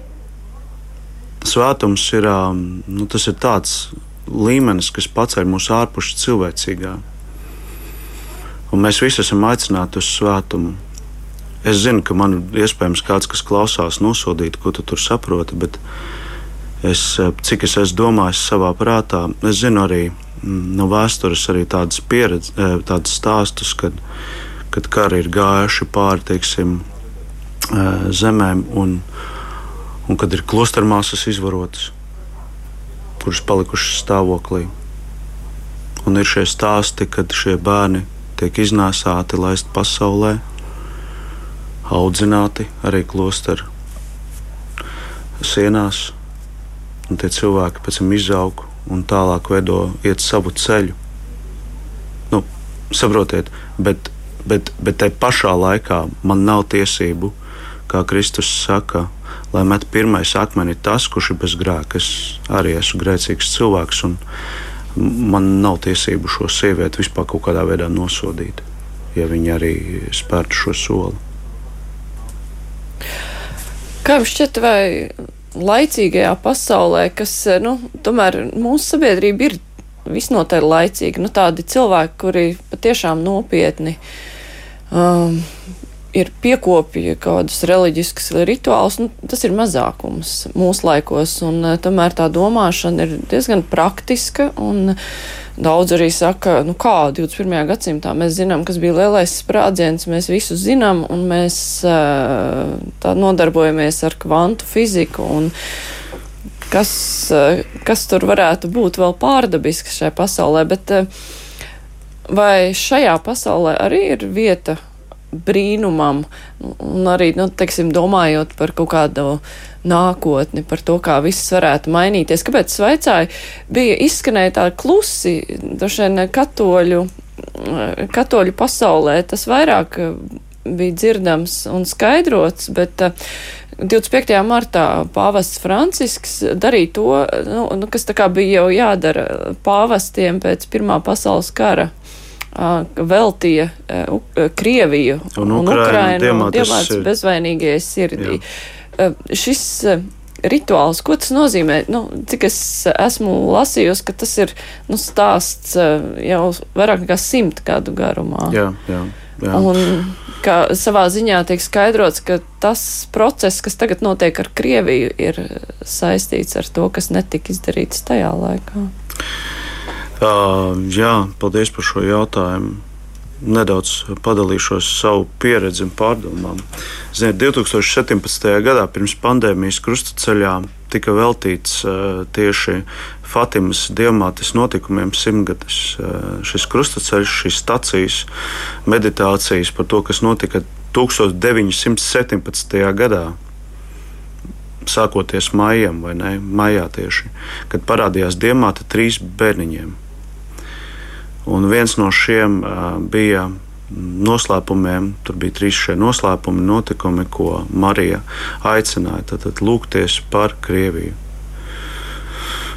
Svētums ir, nu, ir tāds līmenis, kas paceļ mūs ārpus cilvēcīgā. Un mēs visi esam aicināti uz svētumu. Es zinu, ka man iespējams kāds, kas klausās, nosodīt, ko tu tur saproti, bet es, eh, cik es esmu domājis savā prātā, es zinu arī mm, no vēstures arī tādas pieredzes, eh, tādas stāstus, kad, kad kari ir gājuši pāri teiksim, eh, zemēm un, un kad ir klostermāsas izvarotas, kuras palikušas stāvoklī. Un ir šie stāsti, kad šie bērni tiek iznēsāti, laisti pasaulē audzināti arī klosteru sienās. Un tie cilvēki pēc tam izaug un tālāk veido savu ceļu. Nu, saprotiet, bet, bet, bet tai pašā laikā man nav tiesību, kā Kristus saka, lai met pirmais akmeni tas, kurš ir bez grēka. Es arī esmu grēcīgs cilvēks, un man nav tiesību šo sievieti vispār kaut kādā veidā nosodīt, ja viņa arī spērtu šo soli. Kā jums šķiet, vai laicīgajā pasaulē, kas, nu, tomēr mūsu sabiedrība ir visnotaļ laicīga, nu, tādi cilvēki, kuri patiešām nopietni um, ir piekopīja kādus reliģiskus rituālus, nu, tas ir mazākums mūsu laikos, un tomēr tā domāšana ir diezgan praktiska, un Daudz arī saka, nu kā 21. gadsimtā mēs zinām, kas bija lielais sprādziens, mēs visu zinām, un mēs tā nodarbojamies ar kvantu fiziku. Un, kas, kas tur varētu būt vēl pārdabisks šajā pasaulē, bet vai šajā pasaulē arī ir vieta brīnumam, un arī, nu, teiksim, domājot par kaut kādu nākotni, par to, kā viss varētu mainīties. Kāpēc es vaicāju, bija izskanēja tā klusi, vien katoļu, katoļu pasaulē, tas vairāk bija dzirdams un skaidrots, bet 25. martā pāvests Francisks darīja to, nu, nu, kas tā kā bija jau jādara pāvestiem pēc Pirmā pasaules kara veltīja Krieviju un, un Ukrainu dievāts bezvainīgajai sirdī. Jā. Šis rituāls, ko tas nozīmē? Nu, cik es esmu lasījusi, ka tas ir nu, stāsts jau vairāk nekā simt gadu garumā. Jā, jā. Jā. Un kā savā ziņā tiek skaidrots, ka tas process, kas tagad notiek ar Krieviju, ir saistīts ar to, kas netika izdarīts tajā laikā. Jā, paldies par šo jautājumu. Nedaudz padalīšos savu pieredzi un pārdomām. Ziniet, 2017. gadā pirms pandēmijas krustaceļā tika veltīts tieši Fatimas diamātes notikumiem simtgadus. Uh, šis krustaceļš, šīs stacijas, meditācijas par to, kas notika 1917. gadā sākoties maijam, vai ne? Maijā tieši, kad parādījās diamāta trīs bērniņiem. Un viens no šiem bija noslēpumiem, tur bija trīs šie noslēpumi, notikumi, ko Marija aicināja tad, tad lūgties par Krieviju.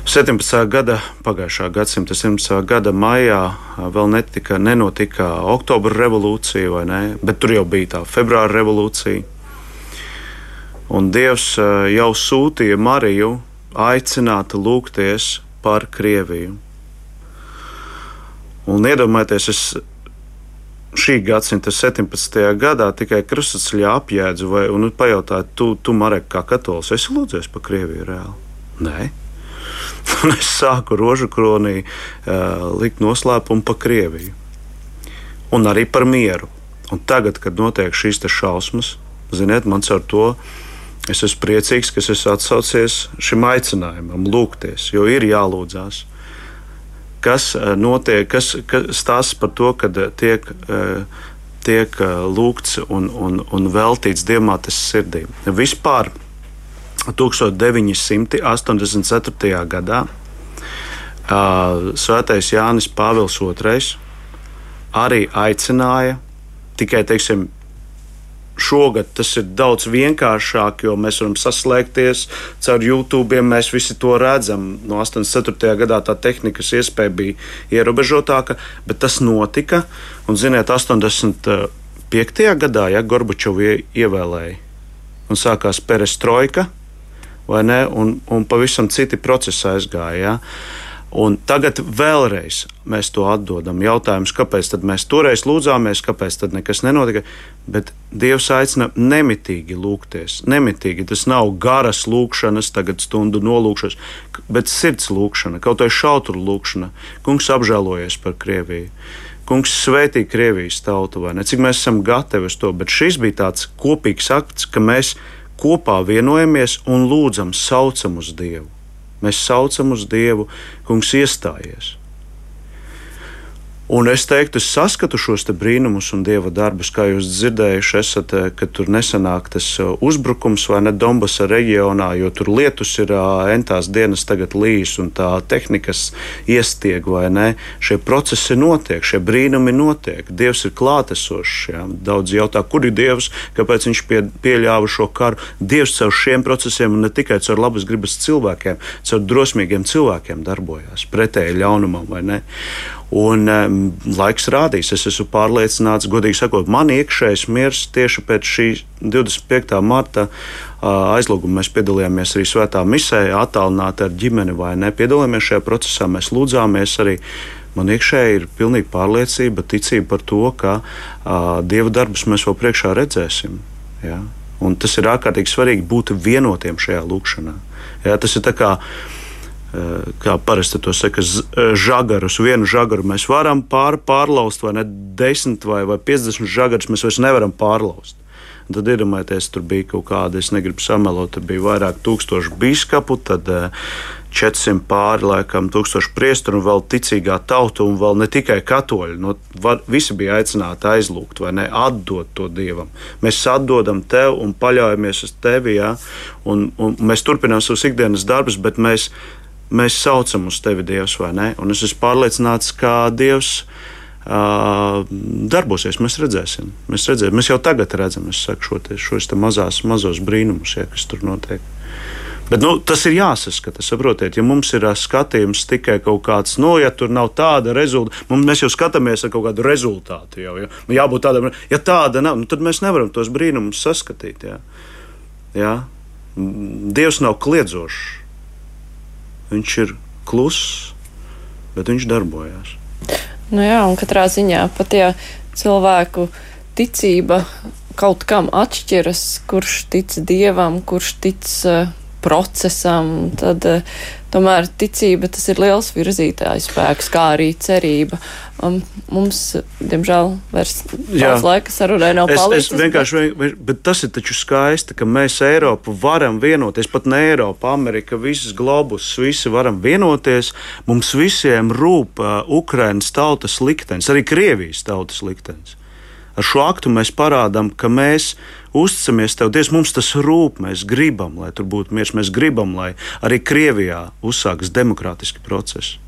17. gada, pagājušā gadsimta 17. gada maijā vēl netika, nenotika oktobra revolūcija, ne, bet tur jau bija tā februāra revolūcija. Un Dievs jau sūtīja Mariju aicināt lūgties par Krieviju. Un iedomājieties, es šī gadsimta 17. gadā tikai krustceļā apjēdzu, vai, un pajautāju, tu, tu Marek, kā katolis, esi lūdzies par Krieviju reāli? Nē. Un es sāku rožu kronī uh, likt noslēpumu par Krieviju. Un arī par mieru. Un tagad, kad notiek šīs šausmas, ziniet, man ar to es esmu priecīgs, ka es esmu atsaucies šim aicinājumam, lūgties, jo ir jālūdzās kas eh, notiek, kas, kas stāsta par to, ka eh, tiek, eh, tiek lūgts un, un, un veltīts diamātes sirdī. Vispār 1984. gadā Svētais Jānis Pāvils II arī aicināja tikai, teiksim, Šogad tas ir daudz vienkāršāk, jo mēs varam saslēgties caur YouTube. Mēs visi to redzam. No 84. gadā tā tehnikas iespēja bija ierobežotāka, bet tas notika. Un, ziniet, 85. gadā, ja Gorbačovu ievēlēja un sākās perestroika, un, un pavisam citi procesi aizgāja. Ja? Un tagad vēlreiz mēs to atdodam. Jautājums, kāpēc mēs toreiz lūdzāmies, kāpēc nekas nenotika. Bet Dievs aicina nemitīgi lūgties. Nemitīgi tas nav garas lūkšanas, tagad stundu nolūkšanas, bet sirds lūkšana, kaut vai šautru lūkšana. Kungs apžēlojies par Krieviju. Kungs svētī Krievijas tautu, vai ne? Cik mēs esam gatavi uz to, bet šis bija tāds kopīgs akts, ka mēs kopā vienojamies un lūdzam, saucam uz Dievu. Mēs saucam uz Dievu, Kungs, iestājies. Un es teiktu, es saskatu šos brīnumus un dieva darbus, kā jūs dzirdējuši, esat, eh, ka tur nesanāk tas eh, uzbrukums vai ne Donbasa reģionā, jo tur lietus ir eh, entās dienas tagad līs un tā tehnikas iestieg vai ne. Šie procesi notiek, šie brīnumi notiek. Dievs ir klātesošs. Jā. Daudz jautā, kur ir Dievs, kāpēc viņš pie, pieļāva šo karu. Dievs caur šiem procesiem un ne tikai caur labas gribas cilvēkiem, caur drosmīgiem cilvēkiem darbojās pretēji ļaunumam vai ne. Un um, laiks rādīs, es esmu pārliecināts, godīgi sakot, man iekšējais miers tieši pēc šī 25. marta uh, aizlūguma. Mēs piedalījāmies arī svētā misē, attālināti ar ģimeni vai ne. Piedalījāmies šajā procesā, mēs lūdzāmies arī. Man iekšēji ir pilnīga pārliecība, ticība par to, ka uh, dieva darbus mēs vēl priekšā redzēsim. Ja? Un tas ir ārkārtīgi svarīgi būt vienotiem šajā lūkšanā. Ja? Tas ir tā kā uh, kā parasti to saka, eh, žagarus. Vienu žagaru mēs varam pār, pārlaust, vai ne 10 vai, vai 50 žagarus mēs vairs nevaram pārlaust. Tad iedomājieties, tur bija kaut kāda, es negribu samelot, tur bija vairāk tūkstošu biskupu, tad 400 eh, pāri, laikam, tūkstoši priestru un vēl ticīgā tauta, un vēl ne tikai katoļi. No, var, visi bija aicināti aizlūgt vai ne, atdot to dievam. Mēs atdodam tev un paļaujamies uz tevi, ja? un, un mēs turpinām savus ikdienas darbus, bet mēs mēs saucam uz tevi, Dievs, vai ne? Un es esmu pārliecināts, ka Dievs uh, darbosies. Mēs redzēsim. Mēs, redzēsim. mēs jau tagad redzam saku, šo te, šos te mazās, mazos brīnumus, ja, kas tur notiek. Bet nu, tas ir jāsaskata. Saprotiet, ja mums ir skatījums tikai kaut kāds, nu, ja tur nav tāda rezultāta, mēs jau skatāmies ar kaut kādu rezultātu. Jau, ja? Jābūt tādam, ja tāda nav, nu, tad mēs nevaram tos brīnumus saskatīt. Ja? Ja? Dievs nav kliedzošs. Viņš ir kluss, bet viņš darbojās. Nu jā, un katrā ziņā pat ja cilvēku ticība kaut kam atšķiras, kurš tic dievam, kurš tic uh, procesam, tad uh, tomēr ticība tas ir liels virzītājs spēks, kā arī cerība. Um, mums, diemžēl, vairs daudz laika sarunai nav es, palicis. Es vienkārši, bet... bet tas ir taču skaisti, ka mēs Eiropu varam vienoties, pat ne Eiropa, Amerika, visas globus, visi varam vienoties. Mums visiem rūp uh, Ukrainas tautas liktenis, arī Krievijas tautas liktenis. Ar šo aktu mēs parādām, ka mēs uzticamies Tev, Dievs, mums tas rūp, mēs gribam, lai tur būtu miers, mēs gribam, lai arī Krievijā uzsākas demokrātiski procesi.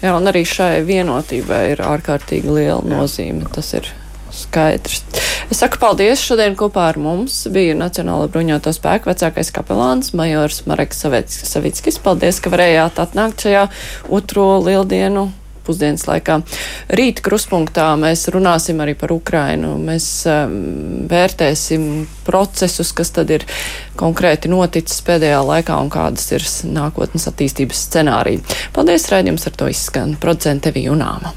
Jā, un arī šai vienotībai ir ārkārtīgi liela nozīme. Tas ir skaidrs. Es saku paldies. Šodien kopā ar mums bija Nacionāla bruņoto spēku vecākais kapelāns Majors Mareks Savickis. Paldies, ka varējāt atnākt šajā otro lieldienu pusdienas laikā. Rīt kruspunktā mēs runāsim arī par Ukrainu. Mēs um, vērtēsim procesus, kas tad ir konkrēti noticis pēdējā laikā un kādas ir nākotnes attīstības scenāriji. Paldies, raidījums ar to izskan. Producente Vijunāma.